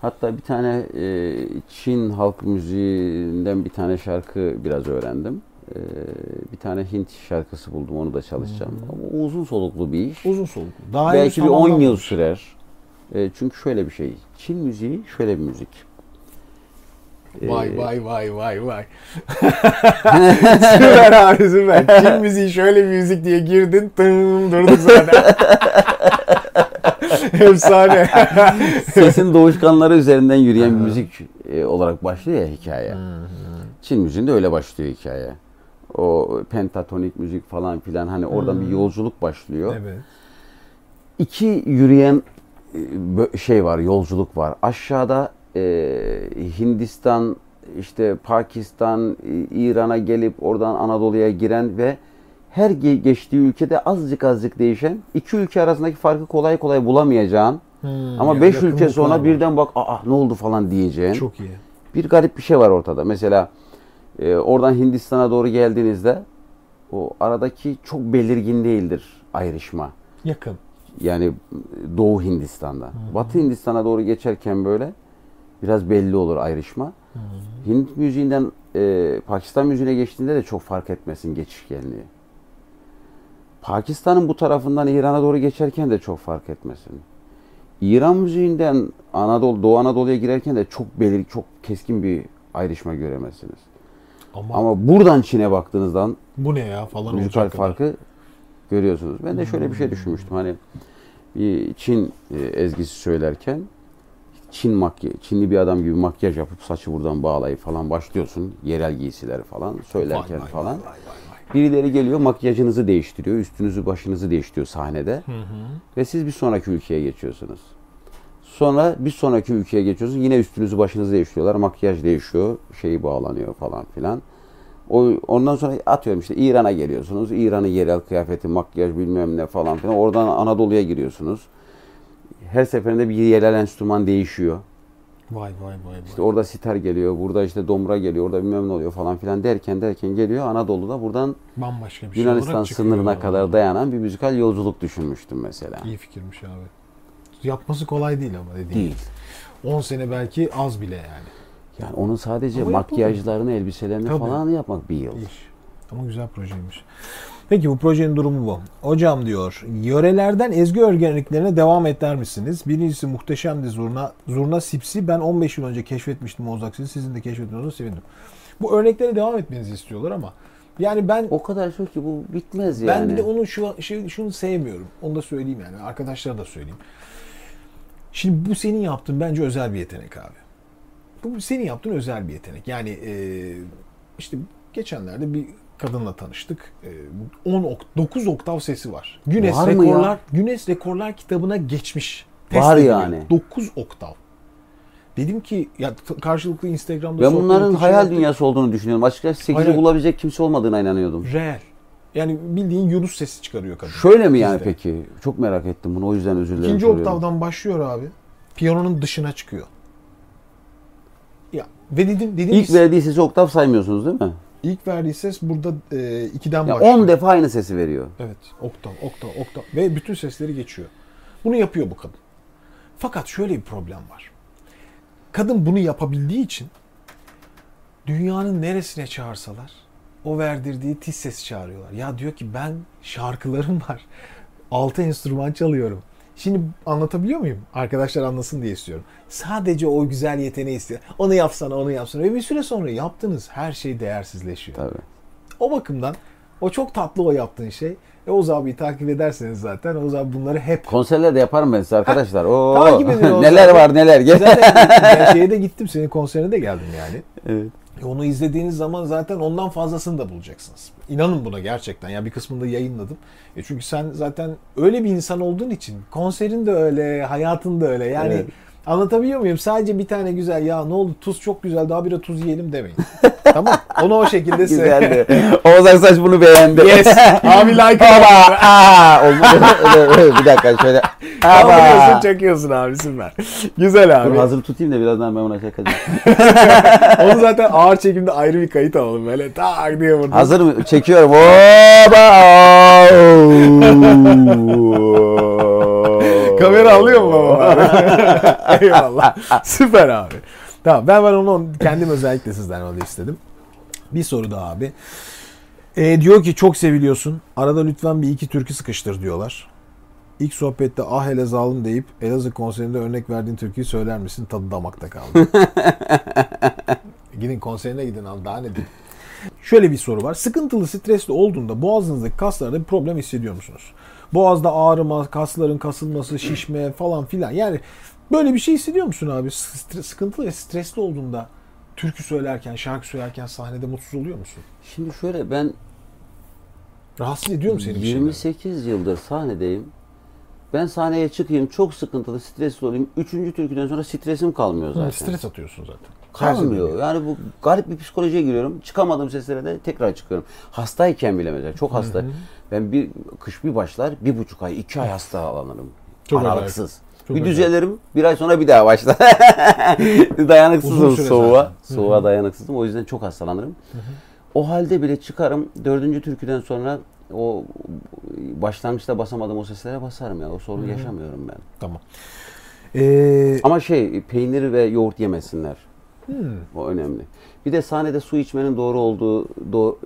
Speaker 2: Hatta bir tane e, Çin halk müziğinden bir tane şarkı biraz öğrendim. E, bir tane Hint şarkısı buldum onu da çalışacağım. Ama uzun soluklu bir iş.
Speaker 1: Uzun soluklu. Daha
Speaker 2: Belki bir 10 yıl sürer. E, çünkü şöyle bir şey. Çin müziği şöyle bir müzik.
Speaker 1: Vay vay vay vay vay. süper abi süper. Çin müziği şöyle bir müzik diye girdin. Tım durduk zaten. Efsane.
Speaker 2: Sesin doğuşkanları üzerinden yürüyen bir müzik e, olarak başlıyor ya hikaye. Çin müziğinde öyle başlıyor hikaye. O pentatonik müzik falan filan hani oradan bir yolculuk başlıyor.
Speaker 1: evet.
Speaker 2: İki yürüyen e, şey var, yolculuk var. Aşağıda e, Hindistan, işte Pakistan, e, İran'a gelip oradan Anadolu'ya giren ve her ge- geçtiği ülkede azıcık azıcık değişen iki ülke arasındaki farkı kolay kolay bulamayacağın
Speaker 1: Hmm,
Speaker 2: ama
Speaker 1: ya-
Speaker 2: beş ülke sonra
Speaker 1: var.
Speaker 2: birden bak aa ne oldu falan diyeceğin
Speaker 1: Çok iyi.
Speaker 2: bir garip bir şey var ortada. Mesela e, oradan Hindistan'a doğru geldiğinizde o aradaki çok belirgin değildir ayrışma.
Speaker 1: Yakın.
Speaker 2: Yani Doğu Hindistan'da. Batı Hindistan'a doğru geçerken böyle biraz belli olur ayrışma. Hint müziğinden e, Pakistan müziğine geçtiğinde de çok fark etmesin geçişkenliği. Pakistan'ın bu tarafından İran'a doğru geçerken de çok fark etmesin. İran müziğinden Anadolu, Doğu Anadolu'ya girerken de çok belir, çok keskin bir ayrışma göremezsiniz.
Speaker 1: Ama,
Speaker 2: Ama buradan Çin'e baktığınızdan
Speaker 1: bu ne ya falan
Speaker 2: müzikal
Speaker 1: olacak kadar.
Speaker 2: farkı görüyorsunuz. Ben de şöyle bir şey düşünmüştüm. Hani bir Çin e, ezgisi söylerken Çin makyaj, Çinli bir adam gibi makyaj yapıp saçı buradan bağlayıp falan başlıyorsun. Yerel giysileri falan söylerken
Speaker 1: Vay, vay,
Speaker 2: falan.
Speaker 1: vay, vay, vay.
Speaker 2: Birileri geliyor makyajınızı değiştiriyor. Üstünüzü başınızı değiştiriyor sahnede. Ve siz bir sonraki ülkeye geçiyorsunuz. Sonra bir sonraki ülkeye geçiyorsunuz. Yine üstünüzü başınızı değiştiriyorlar. Makyaj değişiyor. Şeyi bağlanıyor falan filan. O, ondan sonra atıyorum işte İran'a geliyorsunuz. İran'ın yerel kıyafeti, makyaj bilmem ne falan filan. Oradan Anadolu'ya giriyorsunuz. Her seferinde bir yerel enstrüman değişiyor.
Speaker 1: Vay vay vay. vay.
Speaker 2: İşte orada sitar geliyor, burada işte domra geliyor, orada bilmem ne oluyor falan filan derken derken geliyor Anadolu'da buradan
Speaker 1: Bambaşka bir şey
Speaker 2: Yunanistan sınırına kadar dayanan bir müzikal yolculuk düşünmüştüm mesela.
Speaker 1: İyi fikirmiş abi. Yapması kolay değil ama dediğin.
Speaker 2: Değil.
Speaker 1: 10 sene belki az bile yani.
Speaker 2: Yani onun sadece
Speaker 1: Ama yapılır.
Speaker 2: makyajlarını, elbiselerini
Speaker 1: Tabii.
Speaker 2: falan yapmak bir yıl.
Speaker 1: İş. Ama güzel projeymiş. Peki bu projenin durumu bu. Hocam diyor, yörelerden ezgi örgenliklerine devam eder misiniz? Birincisi muhteşemdi Zurna. Zurna Sipsi ben 15 yıl önce keşfetmiştim Oğuz Aksin'i. Sizin de keşfettiğinize sevindim. Bu örneklere devam etmenizi istiyorlar ama yani ben
Speaker 2: O kadar çok ki bu bitmez
Speaker 1: ben
Speaker 2: yani.
Speaker 1: bir de onu şu şey, şunu sevmiyorum. Onu da söyleyeyim yani. Arkadaşlara da söyleyeyim. Şimdi bu senin yaptığın bence özel bir yetenek abi. Bu senin yaptığın özel bir yetenek. Yani e, işte geçenlerde bir kadınla tanıştık. E, 10 ok 9 oktav sesi var. Guinness
Speaker 2: Var mı ya?
Speaker 1: rekorlar Guinness rekorlar kitabına geçmiş.
Speaker 2: Var
Speaker 1: ediliyor.
Speaker 2: yani.
Speaker 1: 9 oktav. Dedim ki ya karşılıklı Instagram'da
Speaker 2: ben bunların hayal dünyası olduğunu düşünüyorum. Açıkçası 8'i
Speaker 1: Hayır.
Speaker 2: bulabilecek kimse olmadığına inanıyordum.
Speaker 1: Reel. Yani bildiğin Yunus sesi çıkarıyor kadın.
Speaker 2: Şöyle mi yani
Speaker 1: Bizde.
Speaker 2: peki? Çok merak ettim bunu o yüzden özür dilerim.
Speaker 1: İkinci
Speaker 2: soruyorum.
Speaker 1: oktavdan başlıyor abi. Piyanonun dışına çıkıyor. Ya ve dedim dedim
Speaker 2: İlk
Speaker 1: ki-
Speaker 2: verdiği sesi oktav saymıyorsunuz değil mi?
Speaker 1: ilk verdiği ses burada e, ikiden
Speaker 2: Ya
Speaker 1: başlıyor.
Speaker 2: 10 defa aynı sesi veriyor.
Speaker 1: Evet, oktav, oktav, oktav ve bütün sesleri geçiyor. Bunu yapıyor bu kadın. Fakat şöyle bir problem var. Kadın bunu yapabildiği için dünyanın neresine çağırsalar o verdirdiği tiz sesi çağırıyorlar. Ya diyor ki ben şarkılarım var. Altı enstrüman çalıyorum. Şimdi anlatabiliyor muyum? Arkadaşlar anlasın diye istiyorum. Sadece o güzel yeteneği istiyor. Onu yapsana, onu yapsana. Ve bir süre sonra yaptığınız her şey değersizleşiyor.
Speaker 2: Tabii.
Speaker 1: O bakımdan o çok tatlı o yaptığın şey. E Oğuz abiyi takip ederseniz zaten Oğuz abi bunları hep
Speaker 2: Konserlerde yaparım ben size arkadaşlar. Oo,
Speaker 1: takip
Speaker 2: neler var neler.
Speaker 1: Zaten ben şeye de gittim senin konserine de geldim yani.
Speaker 2: Evet.
Speaker 1: E onu izlediğiniz zaman zaten ondan fazlasını da bulacaksınız. İnanın buna gerçekten. Ya bir kısmını da yayınladım. E çünkü sen zaten öyle bir insan olduğun için konserin de öyle, hayatın da öyle. Yani
Speaker 2: Evet.
Speaker 1: Anlatabiliyor muyum? Sadece bir tane güzel ya ne oldu tuz çok güzel daha bir tuz yiyelim demeyin. tamam. Onu o şekilde.
Speaker 2: Güzeldi. Oğuz Aksaç bunu beğendi.
Speaker 1: Yes. Abi like
Speaker 2: Aa, aa, olmadı. Bir dakika şöyle. Aba.
Speaker 1: çekiyorsun abi süper. Güzel
Speaker 2: Dur
Speaker 1: abi.
Speaker 2: hazır tutayım da birazdan ben ona çakacağım.
Speaker 1: Onu zaten ağır çekimde ayrı bir kayıt alalım böyle tak diye burada.
Speaker 2: Hazır mı? Çekiyorum. Oba!
Speaker 1: Kamera alıyor mu baba? Eyvallah. Süper abi. Tamam ben ben onu kendim özellikle sizden öyle istedim. Bir soru daha abi. E, diyor ki çok seviliyorsun. Arada lütfen bir iki türkü sıkıştır diyorlar. İlk sohbette ah zalim deyip Elazığ konserinde örnek verdiğin türküyü söyler misin? Tadı damakta kaldı. gidin konserine gidin abi daha ne diyeyim. Şöyle bir soru var. Sıkıntılı, stresli olduğunda boğazınızdaki kaslarda bir problem hissediyor musunuz? Boğazda ağrıma, kasların kasılması, şişme falan filan. Yani böyle bir şey hissediyor musun abi? Stre- sıkıntılı ve stresli olduğunda türkü söylerken, şarkı söylerken sahnede mutsuz oluyor musun?
Speaker 2: Şimdi şöyle ben
Speaker 1: Rahatsız ediyor mu seni bir şeyler?
Speaker 2: 28 yıldır sahnedeyim. Ben sahneye çıkayım çok sıkıntılı, stresli olayım. Üçüncü türküden sonra stresim kalmıyor zaten.
Speaker 1: Hı, Stres atıyorsun zaten.
Speaker 2: Kalmıyor. Yani bu garip bir psikolojiye giriyorum. Çıkamadığım seslere de tekrar çıkıyorum. Hastayken bile mesela çok hasta. Ben bir kış bir başlar bir buçuk ay, iki ay hastalanırım.
Speaker 1: Çok
Speaker 2: Aralıksız.
Speaker 1: acayip. Çok
Speaker 2: bir düzelirim. Bir ay sonra bir daha başlar. Dayanıksızım soğuğa.
Speaker 1: zaten.
Speaker 2: Soğuğa dayanıksızım. O yüzden çok hastalanırım. O halde bile çıkarım. Dördüncü türküden sonra o başlangıçta basamadığım o seslere basarım ya. O sorunu yaşamıyorum ben.
Speaker 1: Tamam. Ee,
Speaker 2: Ama şey peynir ve yoğurt yemesinler.
Speaker 1: Hmm,
Speaker 2: O önemli. Bir de sahnede su içmenin doğru olduğu, do-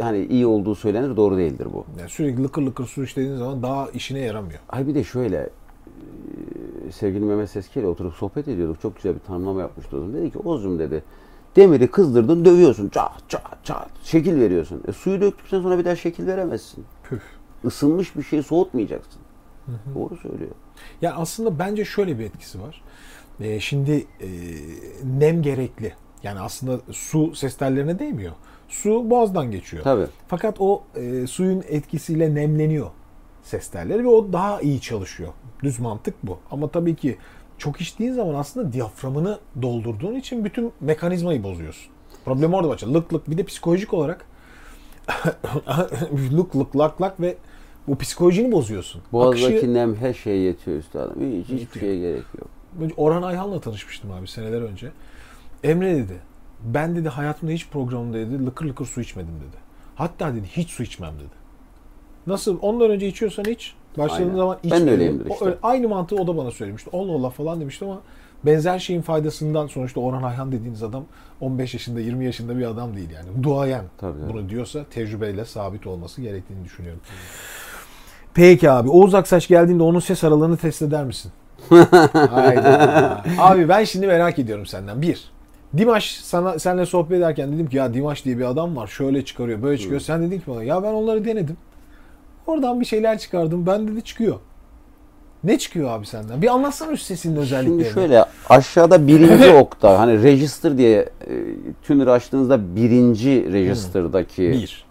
Speaker 2: hani iyi olduğu söylenir, doğru değildir bu.
Speaker 1: yani sürekli lıkır lıkır su içtiğin zaman daha işine yaramıyor.
Speaker 2: Ay bir de şöyle, e, sevgili Mehmet Seski ile oturup sohbet ediyorduk. Çok güzel bir tanımlama yapmıştı o. Dedi ki Ozcum dedi, demiri kızdırdın dövüyorsun. Çat çat çat. Şekil veriyorsun. E, suyu döktükten sonra bir daha şekil veremezsin.
Speaker 1: Püf.
Speaker 2: Isınmış bir şeyi soğutmayacaksın. Doğru söylüyor.
Speaker 1: Ya aslında bence şöyle bir etkisi var. Ee, şimdi e, nem gerekli. Yani aslında su ses tellerine değmiyor. Su boğazdan geçiyor.
Speaker 2: Tabii.
Speaker 1: Fakat o e, suyun etkisiyle nemleniyor ses telleri ve o daha iyi çalışıyor. Düz mantık bu. Ama tabii ki çok içtiğin zaman aslında diyaframını doldurduğun için bütün mekanizmayı bozuyorsun. Problem orada başlıyor. Lık lık bir de psikolojik olarak lık lık lak lak ve bu psikolojini bozuyorsun.
Speaker 2: Boğazdaki
Speaker 1: Akışı-
Speaker 2: nem her şeye yetiyor üstadım. Hiç, hiçbir şeye gerek yok.
Speaker 1: Orhan Ayhan'la tanışmıştım abi seneler önce. Emre dedi. Ben dedi hayatımda hiç programımda dedi lıkır lıkır su içmedim dedi. Hatta dedi hiç su içmem dedi. Nasıl? Ondan önce içiyorsan iç. Başladığın
Speaker 2: Aynen.
Speaker 1: zaman
Speaker 2: Ben
Speaker 1: içme.
Speaker 2: de öyleyimdir
Speaker 1: O
Speaker 2: işte.
Speaker 1: öyle- aynı mantığı o da bana söylemişti. Allah Allah falan demişti ama benzer şeyin faydasından sonuçta Orhan Ayhan dediğiniz adam 15 yaşında 20 yaşında bir adam değil yani. Duayen
Speaker 2: Tabii, tabii.
Speaker 1: bunu diyorsa tecrübeyle sabit olması gerektiğini düşünüyorum. Peki abi. Oğuz Aksaç geldiğinde onun ses aralığını test eder misin? Hayda. Abi ben şimdi merak ediyorum senden. Bir. Dimaş sana senle sohbet ederken dedim ki ya Dimaş diye bir adam var. Şöyle çıkarıyor, böyle çıkıyor. Sen dedin ki bana ya ben onları denedim. Oradan bir şeyler çıkardım. Ben dedi çıkıyor. Ne çıkıyor abi senden? Bir anlatsana şu sesinin özelliklerini.
Speaker 2: Şimdi şöyle aşağıda birinci oktav hani register diye e, tuner açtığınızda birinci register'daki
Speaker 1: Bir.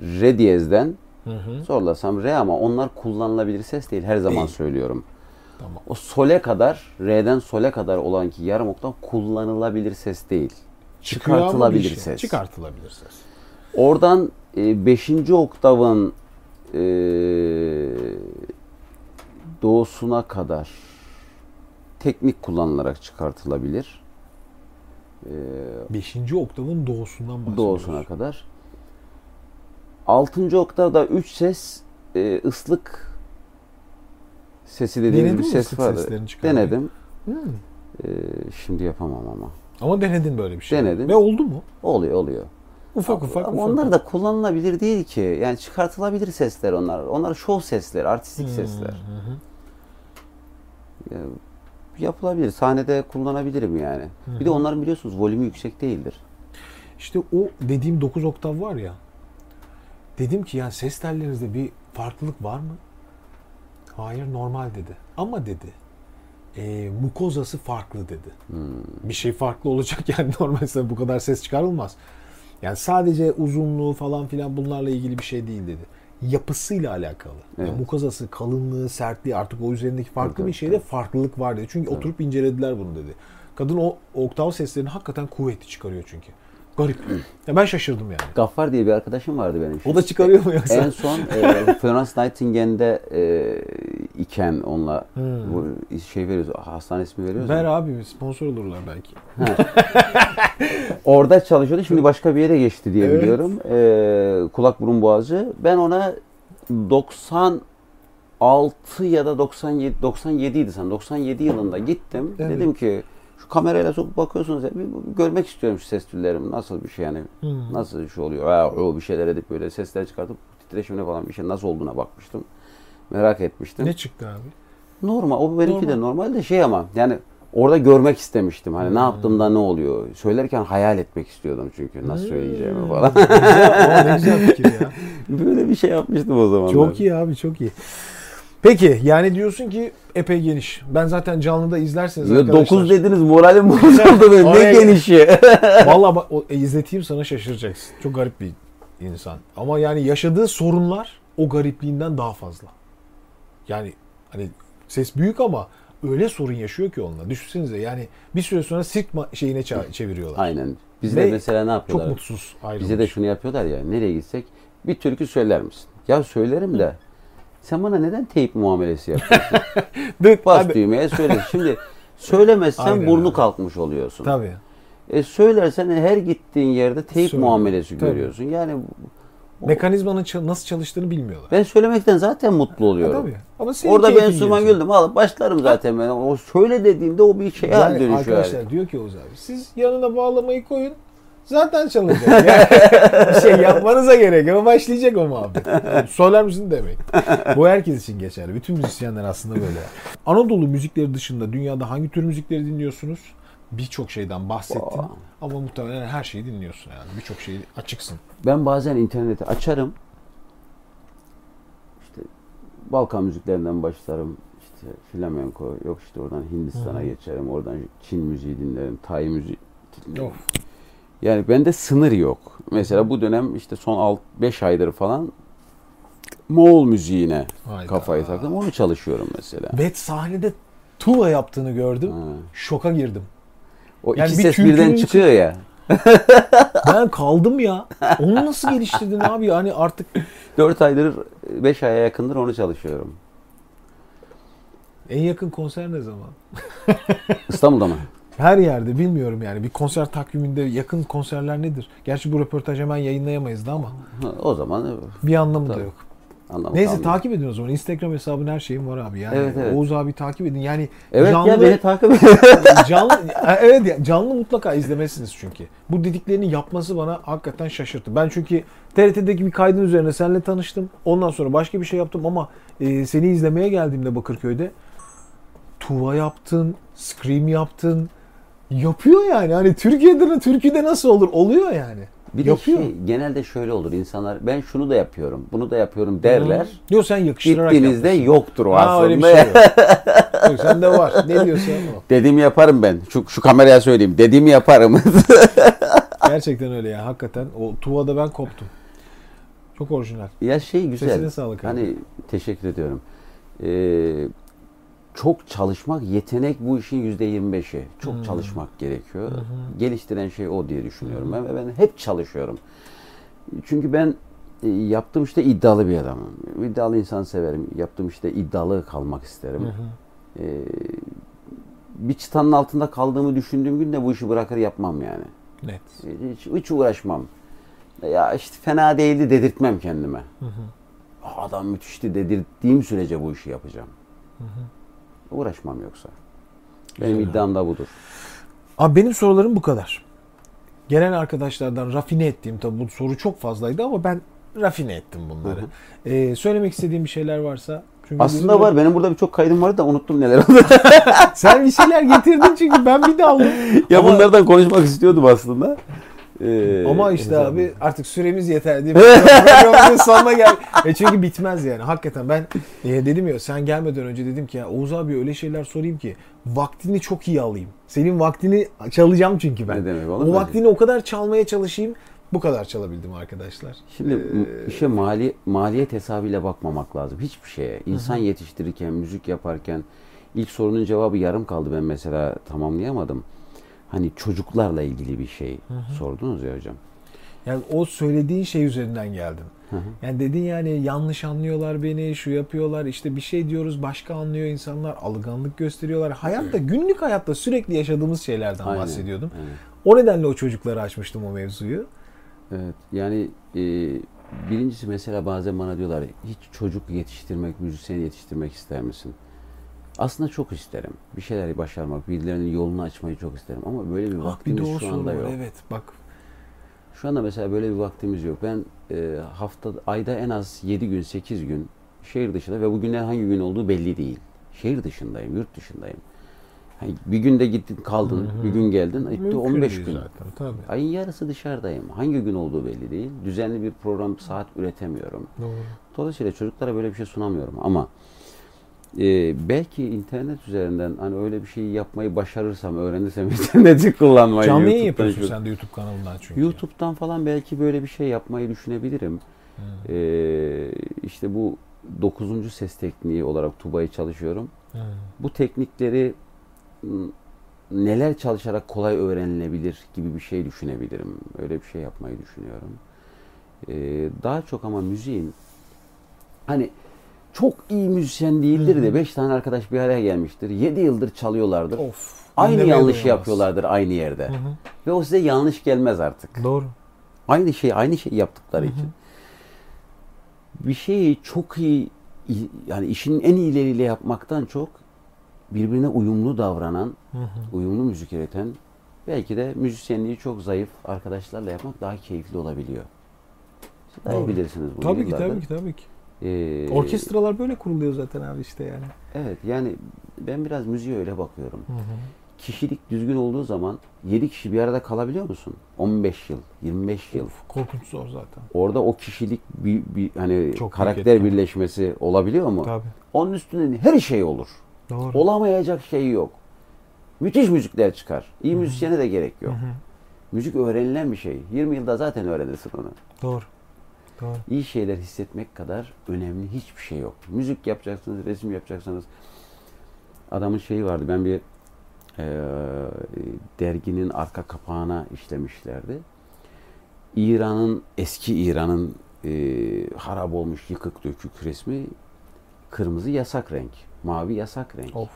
Speaker 2: re diyezden
Speaker 1: Hı hı.
Speaker 2: zorlasam re ama onlar kullanılabilir ses değil her zaman
Speaker 1: Değil.
Speaker 2: söylüyorum.
Speaker 1: Tamam.
Speaker 2: O sole kadar re'den sole kadar olan ki yarım oktav kullanılabilir ses değil.
Speaker 1: Çıkıyor
Speaker 2: Çıkartılabilir
Speaker 1: şey.
Speaker 2: ses.
Speaker 1: Çıkartılabilir ses.
Speaker 2: Oradan 5. oktavın e, doğusuna kadar teknik kullanılarak çıkartılabilir. E,
Speaker 1: Beşinci oktavın doğusundan bahsediyoruz.
Speaker 2: doğusuna kadar. 6. oktavda 3 ses e, ıslık sesi dediğimiz
Speaker 1: Denedin
Speaker 2: bir ses vardı. Denedim.
Speaker 1: Hmm.
Speaker 2: E, şimdi yapamam ama.
Speaker 1: Ama denedin böyle bir şey.
Speaker 2: Denedim.
Speaker 1: Ve oldu mu?
Speaker 2: Oluyor oluyor.
Speaker 1: Ufak ufak
Speaker 2: Ama
Speaker 1: ufak.
Speaker 2: onlar da kullanılabilir değil ki. Yani çıkartılabilir sesler onlar. Onlar şov sesleri, artistik sesler.
Speaker 1: Hı hı.
Speaker 2: Ya, yapılabilir. Sahnede kullanabilirim yani. Bir de onların biliyorsunuz volümü yüksek değildir.
Speaker 1: İşte o dediğim 9 oktav var ya. Dedim ki yani ses tellerinizde bir farklılık var mı? Hayır normal dedi. Ama dedi e, mukozası farklı dedi. Bir şey farklı olacak yani normalde bu kadar ses çıkarılmaz. Yani sadece uzunluğu falan filan bunlarla ilgili bir şey değil dedi. Yapısıyla alakalı. Yani
Speaker 2: Evet.
Speaker 1: mukozası, kalınlığı, sertliği artık o üzerindeki farklı
Speaker 2: Tabii,
Speaker 1: bir şeyde farklılık var dedi. Çünkü oturup incelediler bunu dedi. Kadın o oktav seslerini hakikaten kuvvetli çıkarıyor çünkü. Garip. Ya ben şaşırdım yani.
Speaker 2: Gaffar diye bir arkadaşım vardı benim.
Speaker 1: O da çıkarıyor mu yoksa?
Speaker 2: En son e, Florence Nightingale'de e, iken onunla
Speaker 1: Hmm.
Speaker 2: bu şey veriyoruz, hastane ismi veriyoruz.
Speaker 1: Ver
Speaker 2: ya.
Speaker 1: abi sponsor olurlar belki.
Speaker 2: Orada çalışıyordu. Şimdi başka bir yere geçti diye
Speaker 1: Evet.
Speaker 2: biliyorum. E, kulak burun boğazı. Ben ona 96 ya da 97 97 idi sanırım. 97 yılında gittim.
Speaker 1: Evet.
Speaker 2: Dedim ki şu kamerayla sokup bakıyorsunuz ya, bir görmek istiyorum şu ses türlerimi. Nasıl bir şey yani?
Speaker 1: Hmm.
Speaker 2: Nasıl bir şey oluyor? Ha, o bir şeyler edip böyle sesler çıkartıp titreşimine falan bir şey nasıl olduğuna bakmıştım. Merak etmiştim.
Speaker 1: Ne çıktı abi?
Speaker 2: Normal. O benimki
Speaker 1: Normal.
Speaker 2: de normal de şey ama yani orada görmek istemiştim. Hani ne yaptığımda ne oluyor? Söylerken hayal etmek istiyordum çünkü nasıl söyleyeceğimi falan.
Speaker 1: Güzel, o ne güzel fikir ya.
Speaker 2: Böyle bir şey yapmıştım o zaman.
Speaker 1: Çok iyi abi çok iyi. Peki yani diyorsun ki epey geniş. Ben zaten canlıda izlerseniz
Speaker 2: Ya
Speaker 1: arkadaşlar.
Speaker 2: 9 dediniz moralim bozuldu benim. Ne genişi.
Speaker 1: Valla bak o, e, izleteyim sana şaşıracaksın. Çok garip bir insan. Ama yani yaşadığı sorunlar o garipliğinden daha fazla. Yani hani ses büyük ama öyle sorun yaşıyor ki onunla. Düşünsenize yani bir süre sonra sirk şeyine çeviriyorlar.
Speaker 2: Aynen. Bizde
Speaker 1: Ve
Speaker 2: mesela ne yapıyorlar?
Speaker 1: Çok mutsuz ayrılmış.
Speaker 2: Bize de şunu yapıyorlar ya. Nereye gitsek bir türkü söyler misin? Ya söylerim de sen bana neden teyip muamelesi yapıyorsun? Bas
Speaker 1: hadi.
Speaker 2: düğmeye söyle. Şimdi söylemezsen
Speaker 1: Aynen
Speaker 2: burnu
Speaker 1: abi.
Speaker 2: kalkmış oluyorsun.
Speaker 1: Tabii.
Speaker 2: E söylersen her gittiğin yerde teyip
Speaker 1: Söyle.
Speaker 2: muamelesi
Speaker 1: Tabii.
Speaker 2: görüyorsun. Yani
Speaker 1: Mekanizmanın nasıl çalıştığını bilmiyorlar.
Speaker 2: ben söylemekten zaten mutlu oluyorum.
Speaker 1: tabii. Ama
Speaker 2: Orada ben
Speaker 1: gelecek.
Speaker 2: güldüm alıp başlarım zaten ben. O söyle dediğimde o bir şeye
Speaker 1: Yani
Speaker 2: dönüşüyor.
Speaker 1: arkadaşlar
Speaker 2: yani.
Speaker 1: diyor ki Oğuz abi siz yanına bağlamayı koyun zaten çalacak. Yani bir şey yapmanıza gerek yok. Başlayacak o muhabbet. Söyler misin demeyin. Bu herkes için geçerli. Bütün müzisyenler aslında böyle. Anadolu müzikleri dışında dünyada hangi tür müzikleri dinliyorsunuz? Birçok şeyden bahsettin.
Speaker 2: Aa.
Speaker 1: Ama muhtemelen her şeyi dinliyorsun yani. Birçok şeyi açıksın.
Speaker 2: Ben bazen interneti açarım. İşte Balkan müziklerinden başlarım. İşte flamenko, yok işte oradan Hindistan'a geçerim. Oradan Çin müziği dinlerim, Tay müziği dinlerim.
Speaker 1: Of.
Speaker 2: Yani bende sınır yok. Mesela bu dönem işte son 5 aydır falan Moğol müziğine
Speaker 1: Hayda.
Speaker 2: kafayı taktım. Onu çalışıyorum mesela.
Speaker 1: Ve sahnede tuğla yaptığını gördüm.
Speaker 2: Ha.
Speaker 1: Şoka girdim.
Speaker 2: O
Speaker 1: Yani
Speaker 2: iki
Speaker 1: bir
Speaker 2: ses birden
Speaker 1: içi-
Speaker 2: çıkıyor ya.
Speaker 1: Ben kaldım ya. Onu nasıl geliştirdin abi? Yani artık
Speaker 2: 4 aydır 5 aya yakındır onu çalışıyorum.
Speaker 1: en yakın konser ne zaman?
Speaker 2: İstanbul'da mı?
Speaker 1: Her yerde bilmiyorum yani. Bir konser takviminde yakın konserler nedir? Gerçi bu röportaj hemen yayınlayamayız da ama
Speaker 2: O zaman
Speaker 1: bir anlamı da
Speaker 2: Tabii.
Speaker 1: yok.
Speaker 2: anlamı
Speaker 1: Neyse
Speaker 2: kalmıyor.
Speaker 1: takip edin o zaman. Instagram hesabın her şeyim var abi. Yani
Speaker 2: Evet, evet.
Speaker 1: Oğuz abi takip edin. Yani
Speaker 2: Evet
Speaker 1: canlı,
Speaker 2: ya beni takip
Speaker 1: canlı evet ya, canlı mutlaka izlemesiniz çünkü. Bu dediklerini yapması bana hakikaten şaşırttı. Ben çünkü TRT'deki bir kaydın üzerine seninle tanıştım. Ondan sonra başka bir şey yaptım ama e, seni izlemeye geldiğimde Bakırköy'de tuva yaptın, scream yaptın. Yapıyor yani. Hani Türkiye'de Türkiye'de nasıl olur? Oluyor yani.
Speaker 2: Bir de
Speaker 1: Yapıyor.
Speaker 2: şey, genelde şöyle olur insanlar ben şunu da yapıyorum bunu da yapıyorum derler.
Speaker 1: Yok sen yakıştırarak
Speaker 2: Gittiğinizde
Speaker 1: yapmışsın.
Speaker 2: yoktur o
Speaker 1: Ha, öyle bir
Speaker 2: aslında.
Speaker 1: şey yok. yok sende var. Ne diyorsan o.
Speaker 2: Dediğimi yaparım ben. Şu, şu kameraya söyleyeyim. Dediğimi yaparım.
Speaker 1: Gerçekten öyle ya. Hakikaten o tuvada ben koptum. Çok orijinal.
Speaker 2: ya şey güzel.
Speaker 1: Sesine sağlık abi.
Speaker 2: Hani teşekkür ediyorum. Ee, çok çalışmak, yetenek bu işin yüzde yirmi beşi. Çok
Speaker 1: Hmm.
Speaker 2: çalışmak gerekiyor. Geliştiren şey o diye düşünüyorum. Ben, ben hep çalışıyorum. Çünkü ben e, yaptığım işte iddialı bir adamım. İddialı insan severim. Yaptığım işte iddialı kalmak isterim.
Speaker 1: Hı hı.
Speaker 2: E, bir çıtanın altında kaldığımı düşündüğüm gün de bu işi bırakır yapmam yani.
Speaker 1: Net.
Speaker 2: Hiç, hiç uğraşmam. Ya işte fena değildi dedirtmem kendime.
Speaker 1: Hı hı.
Speaker 2: "Aa, Adam müthişti dedirttiğim sürece bu işi yapacağım.
Speaker 1: Hı hı.
Speaker 2: Uğraşmam yoksa. Benim
Speaker 1: Güzel.
Speaker 2: iddiam da budur.
Speaker 1: Abi benim sorularım bu kadar. Gelen arkadaşlardan rafine ettiğim tabi bu soru çok fazlaydı ama ben rafine ettim bunları.
Speaker 2: Hı
Speaker 1: Ee, söylemek istediğim bir şeyler varsa. Çünkü
Speaker 2: Aslında
Speaker 1: bizim-
Speaker 2: var. Benim burada birçok kaydım vardı da unuttum neler oldu.
Speaker 1: Sen bir şeyler getirdin çünkü ben bir de aldım.
Speaker 2: ya
Speaker 1: Ama-
Speaker 2: bunlardan konuşmak istiyordum aslında. Ee,
Speaker 1: Ama işte abi artık süremiz yeter mi? Programımızın sonuna gel. E çünkü bitmez yani. Hakikaten ben e, dedim ya sen gelmeden önce dedim ki ya Oğuz abi öyle şeyler sorayım ki vaktini çok iyi alayım. Senin vaktini çalacağım çünkü ben.
Speaker 2: Ne demek,
Speaker 1: o vaktini o kadar çalmaya çalışayım. Bu kadar çalabildim arkadaşlar.
Speaker 2: Şimdi
Speaker 1: Ee,
Speaker 2: işe mali, maliyet hesabıyla bakmamak lazım. Hiçbir şeye. İnsan yetiştirirken, müzik yaparken ilk sorunun cevabı yarım kaldı. Ben mesela tamamlayamadım. Hani çocuklarla ilgili bir şey sordunuz ya hocam.
Speaker 1: Yani o söylediğin şey üzerinden geldim.
Speaker 2: Hı hı.
Speaker 1: Yani dedin yani yanlış anlıyorlar beni, şu yapıyorlar, işte bir şey diyoruz başka anlıyor insanlar, alınganlık gösteriyorlar. Hayatta, günlük hayatta sürekli yaşadığımız şeylerden
Speaker 2: Aynen,
Speaker 1: bahsediyordum.
Speaker 2: aynen.
Speaker 1: O nedenle o çocuklara açmıştım o mevzuyu.
Speaker 2: Evet. Yani e, birincisi mesela bazen bana diyorlar hiç çocuk yetiştirmek, müzisyen yetiştirmek ister misin? Aslında çok isterim. Bir şeyler başarmak, birilerinin yolunu açmayı çok isterim. Ama böyle bir
Speaker 1: Ah, bir
Speaker 2: vaktimiz
Speaker 1: de o
Speaker 2: şu anda yok.
Speaker 1: Evet bak.
Speaker 2: Şu anda mesela böyle bir vaktimiz yok. Ben e, hafta ayda en az 7 gün 8 gün şehir dışında ve bugünler hangi gün olduğu belli değil. Şehir dışındayım, yurt dışındayım. Hani bir günde gittin kaldın,
Speaker 1: Hı hı.
Speaker 2: bir gün geldin, gitti
Speaker 1: Mümkün
Speaker 2: 15
Speaker 1: değil
Speaker 2: gün.
Speaker 1: Zaten, tabii.
Speaker 2: Ayın yarısı dışarıdayım. Hangi gün olduğu belli değil. Düzenli bir program saat üretemiyorum.
Speaker 1: Doğru.
Speaker 2: Dolayısıyla çocuklara böyle bir şey sunamıyorum ama e, belki internet üzerinden hani öyle bir şey yapmayı başarırsam, öğrenirsem interneti kullanmayı
Speaker 1: Canlı yayın yapıyorsun
Speaker 2: şu-
Speaker 1: sen de YouTube kanalından çünkü.
Speaker 2: YouTube'dan falan belki böyle bir şey yapmayı düşünebilirim.
Speaker 1: Hı.
Speaker 2: Ee, işte bu 9. ses tekniği olarak Tuba'yı çalışıyorum.
Speaker 1: Hı.
Speaker 2: Bu teknikleri m, neler çalışarak kolay öğrenilebilir gibi bir şey düşünebilirim. Öyle bir şey yapmayı düşünüyorum. Ee, daha çok ama müziğin hani çok iyi müzisyen değildir de
Speaker 1: hı.
Speaker 2: 5 tane arkadaş bir araya gelmiştir. 7 yıldır çalıyorlardır.
Speaker 1: Of.
Speaker 2: Aynı yanlışı yapıyorlardır aynı yerde.
Speaker 1: Hı hı.
Speaker 2: Ve o size yanlış gelmez artık.
Speaker 1: Doğru.
Speaker 2: Aynı şey, aynı şey yaptıkları
Speaker 1: Hı hı.
Speaker 2: için. Bir şeyi çok iyi, yani işin en iyileriyle yapmaktan çok birbirine uyumlu davranan,
Speaker 1: Hı hı.
Speaker 2: uyumlu müzik üreten, belki de müzisyenliği çok zayıf arkadaşlarla yapmak daha keyifli olabiliyor. Siz daha iyi bilirsiniz bunu.
Speaker 1: Tabii ki tabii ki tabii ki.
Speaker 2: Ee,
Speaker 1: Orkestralar böyle kuruluyor zaten abi işte yani.
Speaker 2: Evet yani ben biraz müziğe öyle bakıyorum.
Speaker 1: Hı hı.
Speaker 2: Kişilik düzgün olduğu zaman 7 kişi bir arada kalabiliyor musun? 15 yıl, 25 yıl.
Speaker 1: Of, korkunç zor zaten.
Speaker 2: Orada o kişilik bir, bir hani
Speaker 1: Çok
Speaker 2: karakter birleşmesi olabiliyor mu?
Speaker 1: Tabii.
Speaker 2: Onun üstünde her şey olur.
Speaker 1: Doğru.
Speaker 2: Olamayacak şey yok. Müthiş müzikler çıkar. İyi müzisyene de gerek yok.
Speaker 1: Hı hı.
Speaker 2: Müzik öğrenilen bir şey. 20 yılda zaten öğrenirsin onu.
Speaker 1: Doğru. Doğru.
Speaker 2: İyi şeyler hissetmek kadar önemli hiçbir şey yok. Müzik yapacaksınız, resim yapacaksınız. Adamın şeyi vardı. Ben bir eee, derginin arka kapağına işlemişlerdi. İran'ın eski İran'ın eee harap olmuş yıkık dökük resmi kırmızı yasak renk, mavi yasak renk,
Speaker 1: Of.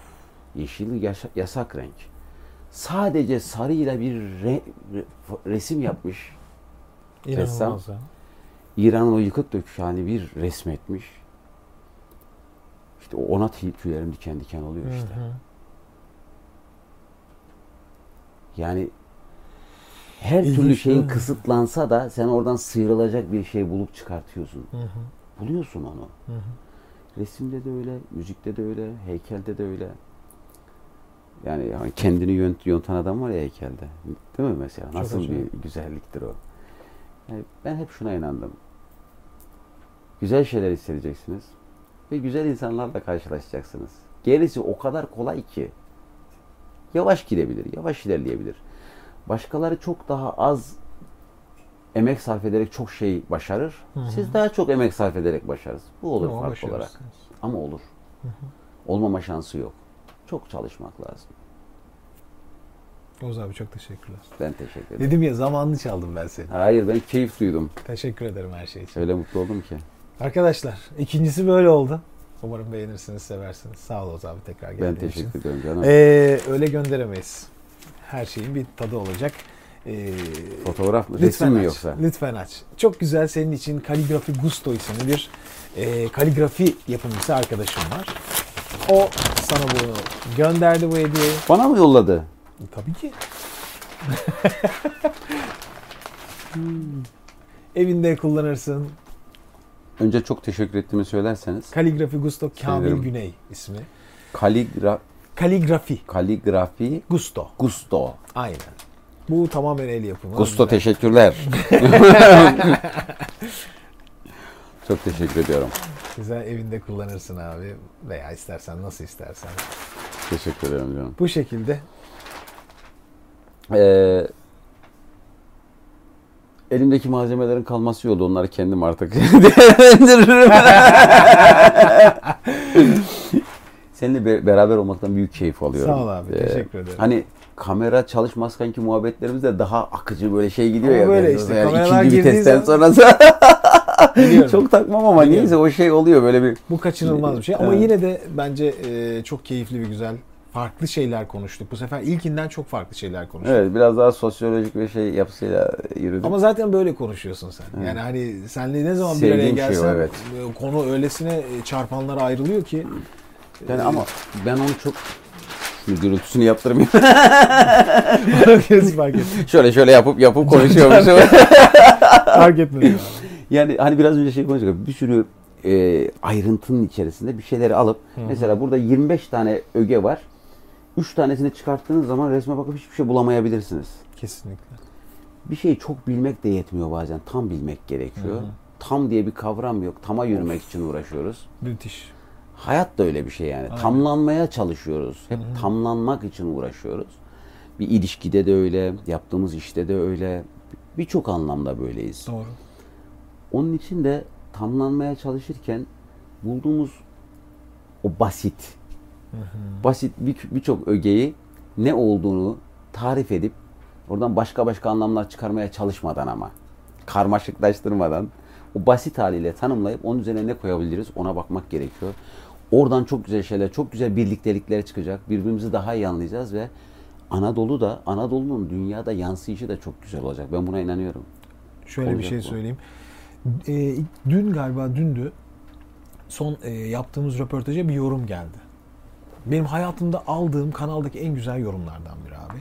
Speaker 2: yeşil yaşa- yasak renk. Sadece sarıyla bir re- re- resim yapmış.
Speaker 1: İnanılmaz ya.
Speaker 2: İran'ın o yıkık dökük halini bir resmetmiş. İşte ona tüy- tüylerim diken diken oluyor
Speaker 1: Hı
Speaker 2: işte.
Speaker 1: hı.
Speaker 2: Yani her
Speaker 1: İlginç
Speaker 2: türlü şeyin kısıtlansa da sen oradan sıyrılacak bir şey bulup çıkartıyorsun.
Speaker 1: Hı hı.
Speaker 2: Buluyorsun onu.
Speaker 1: Hı hı.
Speaker 2: Resimde de öyle, müzikte de öyle, heykelde de öyle. Yani, yani kendini yont, yontan adam var ya heykelde. Değil mi mesela?
Speaker 1: Çok
Speaker 2: Nasıl
Speaker 1: acayip.
Speaker 2: bir güzelliktir o. Yani ben hep şuna inandım. Güzel şeyler hissedeceksiniz. Ve güzel insanlarla karşılaşacaksınız. Gerisi o kadar kolay ki. Yavaş gidebilir, yavaş ilerleyebilir. Başkaları çok daha az emek sarf ederek çok şey başarır.
Speaker 1: Hı hı.
Speaker 2: Siz daha çok emek sarf ederek başarırsınız. Bu olur
Speaker 1: Ama
Speaker 2: fark olarak. Ama olur.
Speaker 1: Hı hı.
Speaker 2: Olmama şansı yok. Çok çalışmak lazım.
Speaker 1: Oğuz abi çok teşekkürler.
Speaker 2: Ben teşekkür ederim.
Speaker 1: Dedim ya zamanını çaldım ben seni.
Speaker 2: Hayır ben keyif duydum.
Speaker 1: Teşekkür ederim her şey için.
Speaker 2: Öyle mutlu oldum ki.
Speaker 1: Arkadaşlar ikincisi böyle oldu. Umarım beğenirsiniz, seversiniz. Sağ ol Oğuz abi tekrar
Speaker 2: Ben
Speaker 1: geldiğin için.
Speaker 2: teşekkür ederim canım.
Speaker 1: Ee, öyle gönderemeyiz. Her şeyin bir tadı olacak. Ee,
Speaker 2: Fotoğraf mı? Resim mi
Speaker 1: aç,
Speaker 2: yoksa?
Speaker 1: Lütfen aç. Çok güzel senin için Kaligrafi Gusto isimli bir e, kaligrafi yapımcısı arkadaşım var. O sana bunu gönderdi bu hediyeyi.
Speaker 2: Bana mı yolladı?
Speaker 1: Tabii ki. Evinde kullanırsın.
Speaker 2: Önce çok teşekkür ettiğimi söylerseniz.
Speaker 1: Kaligrafi Gusto Kamil
Speaker 2: Severim.
Speaker 1: Güney ismi.
Speaker 2: Kaligra
Speaker 1: Kaligrafi
Speaker 2: kaligrafi
Speaker 1: Gusto.
Speaker 2: Gusto.
Speaker 1: Aynen. Bu tamamen el yapımı.
Speaker 2: Gusto
Speaker 1: Güzel.
Speaker 2: teşekkürler. çok teşekkür ediyorum.
Speaker 1: Güzel evinde kullanırsın abi. Veya istersen nasıl istersen.
Speaker 2: Teşekkür ederim canım.
Speaker 1: Bu şekilde
Speaker 2: Ee, elimdeki malzemelerin kalması yolda onları kendim artık değerlendiririm. Seninle be- beraber olmaktan büyük keyif alıyorum.
Speaker 1: Sağ ol abi,
Speaker 2: Ee,
Speaker 1: teşekkür ederim.
Speaker 2: Hani kamera çalışmazken ki muhabbetlerimiz de daha akıcı böyle şey gidiyor
Speaker 1: Ama
Speaker 2: ya.
Speaker 1: böyle işte,
Speaker 2: yani
Speaker 1: kameralar
Speaker 2: ikinci vitesten
Speaker 1: zaman-
Speaker 2: sonra
Speaker 1: Biliyorum.
Speaker 2: çok takmam ama
Speaker 1: Biliyorum.
Speaker 2: neyse o şey oluyor böyle bir
Speaker 1: bu kaçınılmaz bir şey. Ama
Speaker 2: Evet.
Speaker 1: yine de bence e, çok keyifli ve güzel. Farklı şeyler konuştuk. Bu sefer ilkinden çok farklı şeyler konuştuk.
Speaker 2: evet biraz daha sosyolojik bir şey yapısıyla yürüdük.
Speaker 1: Ama zaten böyle konuşuyorsun sen.
Speaker 2: Evet.
Speaker 1: Yani hani senle ne zaman bir
Speaker 2: Sevdiğim
Speaker 1: araya
Speaker 2: şey o,
Speaker 1: gelsen
Speaker 2: evet.
Speaker 1: e, konu öylesine e, çarpanlara ayrılıyor ki.
Speaker 2: yani ama ben onu çok Şimdi gürültüsünü yaptırmayayım. Şöyle şöyle yapıp yapıp konuşuyormuşum.
Speaker 1: Fark etmez. yani.
Speaker 2: yani hani biraz önce şey konuştuk. Bir sürü e, ayrıntının içerisinde bir şeyleri alıp mesela burada 25 tane öge var. 3 tanesini çıkarttığınız zaman resme bakıp hiçbir şey bulamayabilirsiniz.
Speaker 1: Kesinlikle.
Speaker 2: Bir şeyi çok bilmek de yetmiyor bazen. Tam bilmek gerekiyor. Tam diye bir kavram yok. Tama yürümek için uğraşıyoruz.
Speaker 1: Müthiş.
Speaker 2: Hayat da öyle bir şey yani. Tamlanmaya çalışıyoruz. Hep tamlanmak için uğraşıyoruz. Bir ilişkide de öyle, yaptığımız işte de öyle. Birçok anlamda böyleyiz.
Speaker 1: Doğru.
Speaker 2: Onun için de tamlanmaya çalışırken bulduğumuz o basit, basit bir- birçok ögeyi ne olduğunu tarif edip oradan başka başka anlamlar çıkarmaya çalışmadan ama karmaşıklaştırmadan o basit haliyle tanımlayıp onun üzerine ne koyabiliriz ona bakmak gerekiyor. Oradan çok güzel şeyler, çok güzel birliktelikler çıkacak. Birbirimizi daha iyi anlayacağız ve Anadolu da, Anadolu'nun dünyada yansıyışı da çok güzel olacak. Ben buna inanıyorum.
Speaker 1: Şöyle bir
Speaker 2: Olacak
Speaker 1: şey
Speaker 2: bu.
Speaker 1: söyleyeyim. Ee, dün galiba dündü son e, yaptığımız röportaja bir yorum geldi. Benim hayatımda aldığım kanaldaki en güzel yorumlardan biri abi.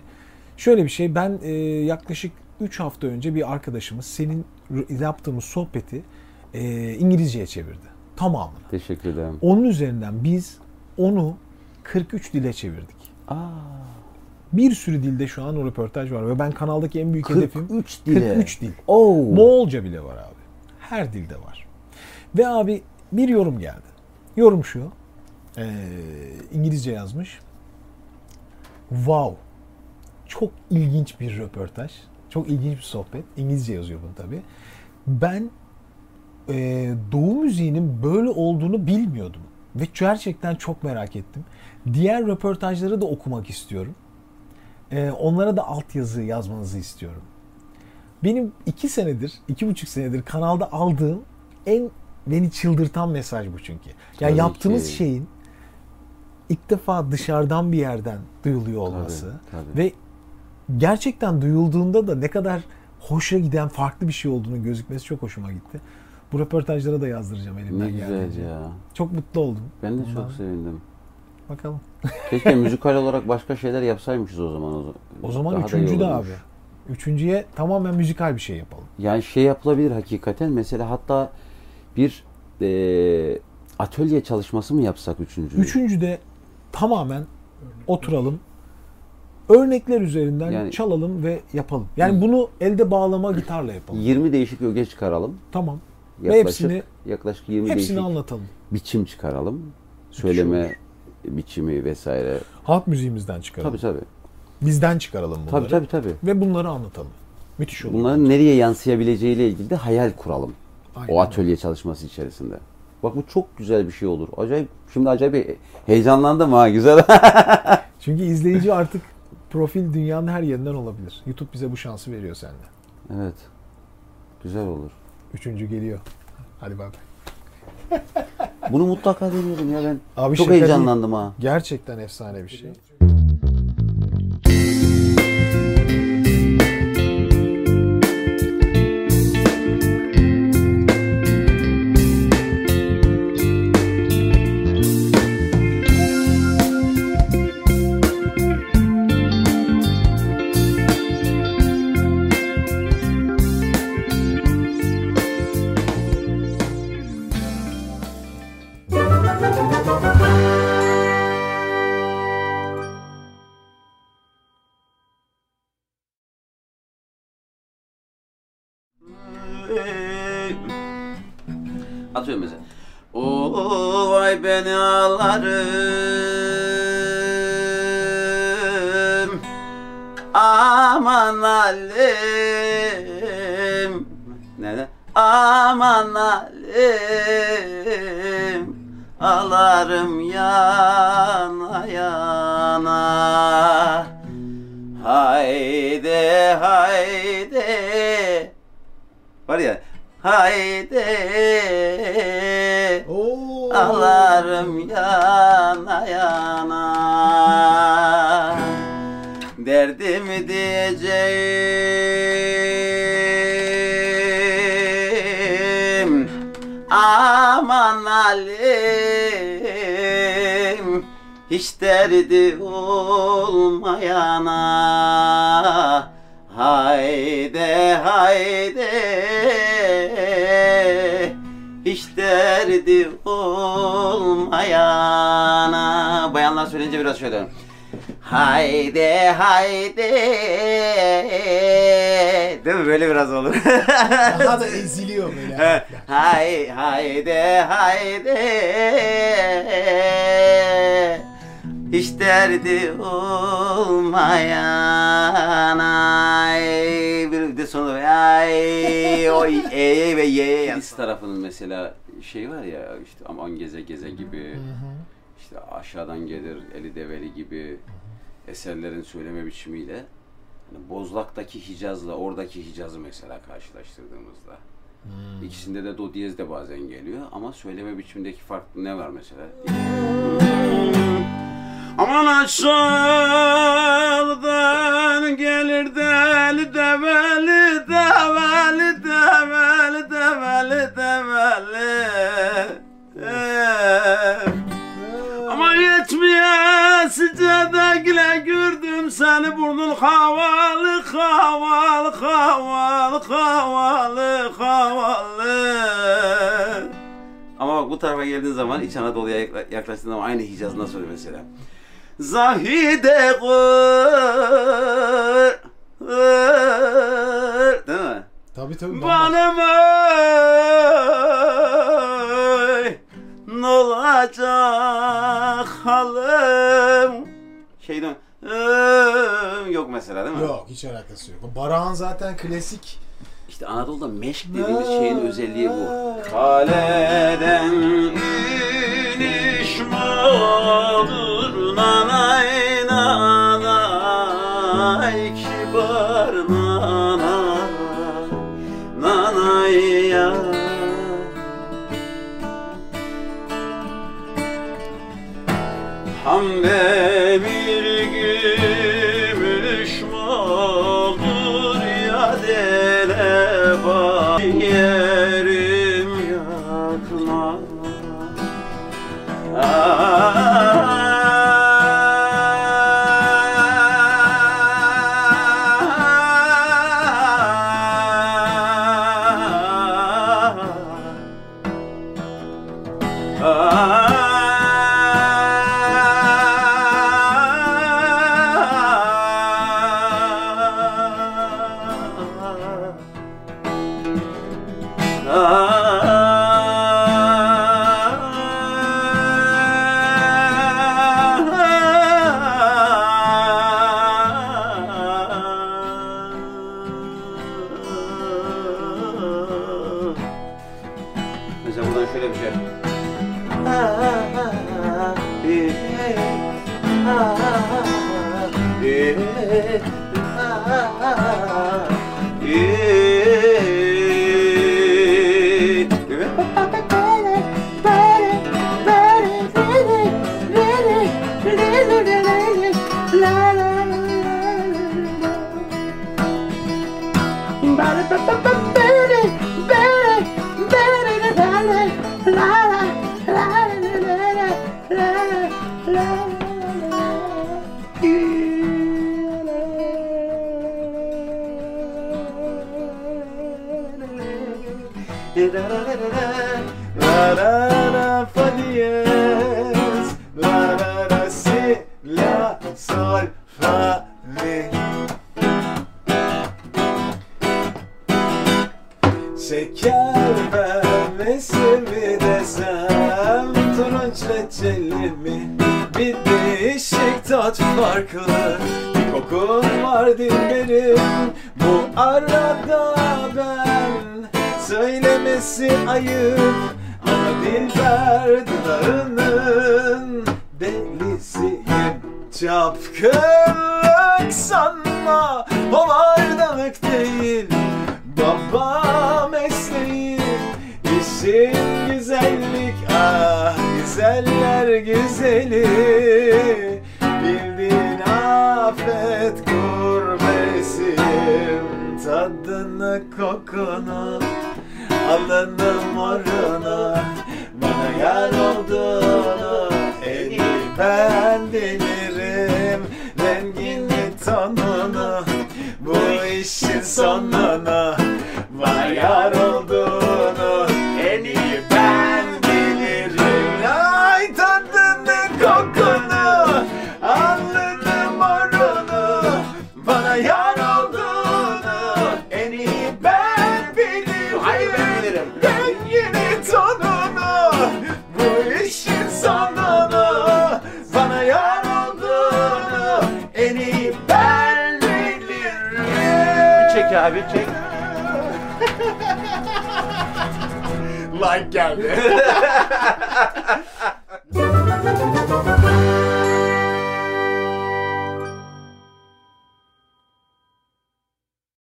Speaker 1: Şöyle bir şey ben e, yaklaşık 3 hafta önce bir arkadaşımız senin yaptığımız sohbeti e, İngilizceye çevirdi. Tamamını.
Speaker 2: Teşekkür ederim.
Speaker 1: Onun üzerinden biz onu 43 dile çevirdik.
Speaker 2: Aa,
Speaker 1: Bir sürü dilde şu an o röportaj var ve ben kanaldaki en büyük hedefim
Speaker 2: 43 dile.
Speaker 1: 43 dil.
Speaker 2: Oo.
Speaker 1: Moğolca bile var abi. Her dilde var. Ve abi bir yorum geldi. Yorum şu. Ee, İngilizce yazmış. Wow. Çok ilginç bir röportaj. Çok ilginç bir sohbet. İngilizce yazıyor bunu tabii. Ben e, Doğu müziğinin böyle olduğunu bilmiyordum. Ve gerçekten çok merak ettim. Diğer röportajları da okumak istiyorum. E, onlara da altyazı yazmanızı istiyorum. Benim iki senedir, iki buçuk senedir kanalda aldığım en beni çıldırtan mesaj bu çünkü. Yani
Speaker 2: Tabii
Speaker 1: yaptığınız
Speaker 2: ki.
Speaker 1: şeyin ilk defa dışarıdan bir yerden duyuluyor olması
Speaker 2: tabii.
Speaker 1: ve gerçekten duyulduğunda da ne kadar hoşa giden farklı bir şey olduğunu gözükmesi çok hoşuma gitti. Bu röportajlara da yazdıracağım elimden
Speaker 2: Ne güzel
Speaker 1: geldiğince.
Speaker 2: ya.
Speaker 1: Çok mutlu oldum.
Speaker 2: Ben de
Speaker 1: Bundan.
Speaker 2: çok sevindim.
Speaker 1: Bakalım.
Speaker 2: Keşke müzikal olarak başka şeyler yapsaymışız o zaman.
Speaker 1: O zaman
Speaker 2: Daha da iyi
Speaker 1: üçüncü de
Speaker 2: olurmuş.
Speaker 1: abi. Üçüncüye tamamen müzikal bir şey yapalım.
Speaker 2: Yani şey yapılabilir hakikaten. Mesela hatta bir e, atölye çalışması mı yapsak üçüncü?
Speaker 1: Üçüncüde tamamen oturalım. Örnekler üzerinden
Speaker 2: Yani-
Speaker 1: çalalım ve yapalım. Yani bunu elde bağlama gitarla yapalım.
Speaker 2: 20 değişik öge çıkaralım.
Speaker 1: Tamam. Ve
Speaker 2: Yaklaşık,
Speaker 1: hepsini
Speaker 2: yaklaşık 20
Speaker 1: hepsini
Speaker 2: değişik
Speaker 1: anlatalım.
Speaker 2: biçim çıkaralım. Söyleme biçimi vesaire.
Speaker 1: Halk müziğimizden çıkaralım.
Speaker 2: Tabii tabii.
Speaker 1: Bizden çıkaralım bunları.
Speaker 2: Tabii tabii tabii.
Speaker 1: Ve bunları anlatalım. Müthiş olur.
Speaker 2: Bunların nereye yansıyabileceğiyle ilgili de hayal kuralım.
Speaker 1: Aynen.
Speaker 2: O atölye çalışması içerisinde. Bak bu çok güzel bir şey olur. Acayip şimdi acayip heyecanlandım ha güzel.
Speaker 1: Çünkü izleyici artık profil dünyanın her yerinden olabilir. YouTube bize bu şansı veriyor sende.
Speaker 2: Evet. Güzel olur.
Speaker 1: Üçüncü geliyor. Hadi bay bay.
Speaker 2: Bunu mutlaka deneyelim ya ben.
Speaker 1: Abi
Speaker 2: Çok heyecanlandım ha.
Speaker 1: Gerçekten efsane bir şey.
Speaker 2: Şöyle. Haydi haydi. Değil mi? Böyle biraz olur.
Speaker 1: Daha da eziliyor böyle.
Speaker 2: Hay haydi haydi. Hiç derdi olmayan ay. Bir de sonra ay o e ve y Kilis tarafının mesela şey var ya işte aman geze geze gibi işte aşağıdan gelir eli develi gibi eserlerin söyleme biçimiyle. Hani Bozlak'taki Hicaz'la oradaki Hicaz'ı mesela karşılaştırdığımızda. İkisinde de do diyez de bazen geliyor ama söyleme biçimindeki fark ne var mesela? Aman aşağıdan gelir deli develi develi develi develi develi seni burnun havalı havalı havalı havalı havalı Ama bak bu tarafa geldiğin zaman İç Anadolu'ya yakla- yaklaştığın zaman aynı Hicaz nasıl oluyor mesela? Zahide gır, gır, değil mi?
Speaker 1: Tabii tabii.
Speaker 2: Bana ne olacak halim? Şeyden yok mesela değil mi?
Speaker 1: Yok hiç alakası yok. Baran zaten klasik.
Speaker 2: İşte Anadolu'da meşk dediğimiz şeyin özelliği bu. Kaleden iniş mağdur nanay nanay kibar nanay nanay ya.
Speaker 1: ah,
Speaker 2: ah,
Speaker 1: ah, ah.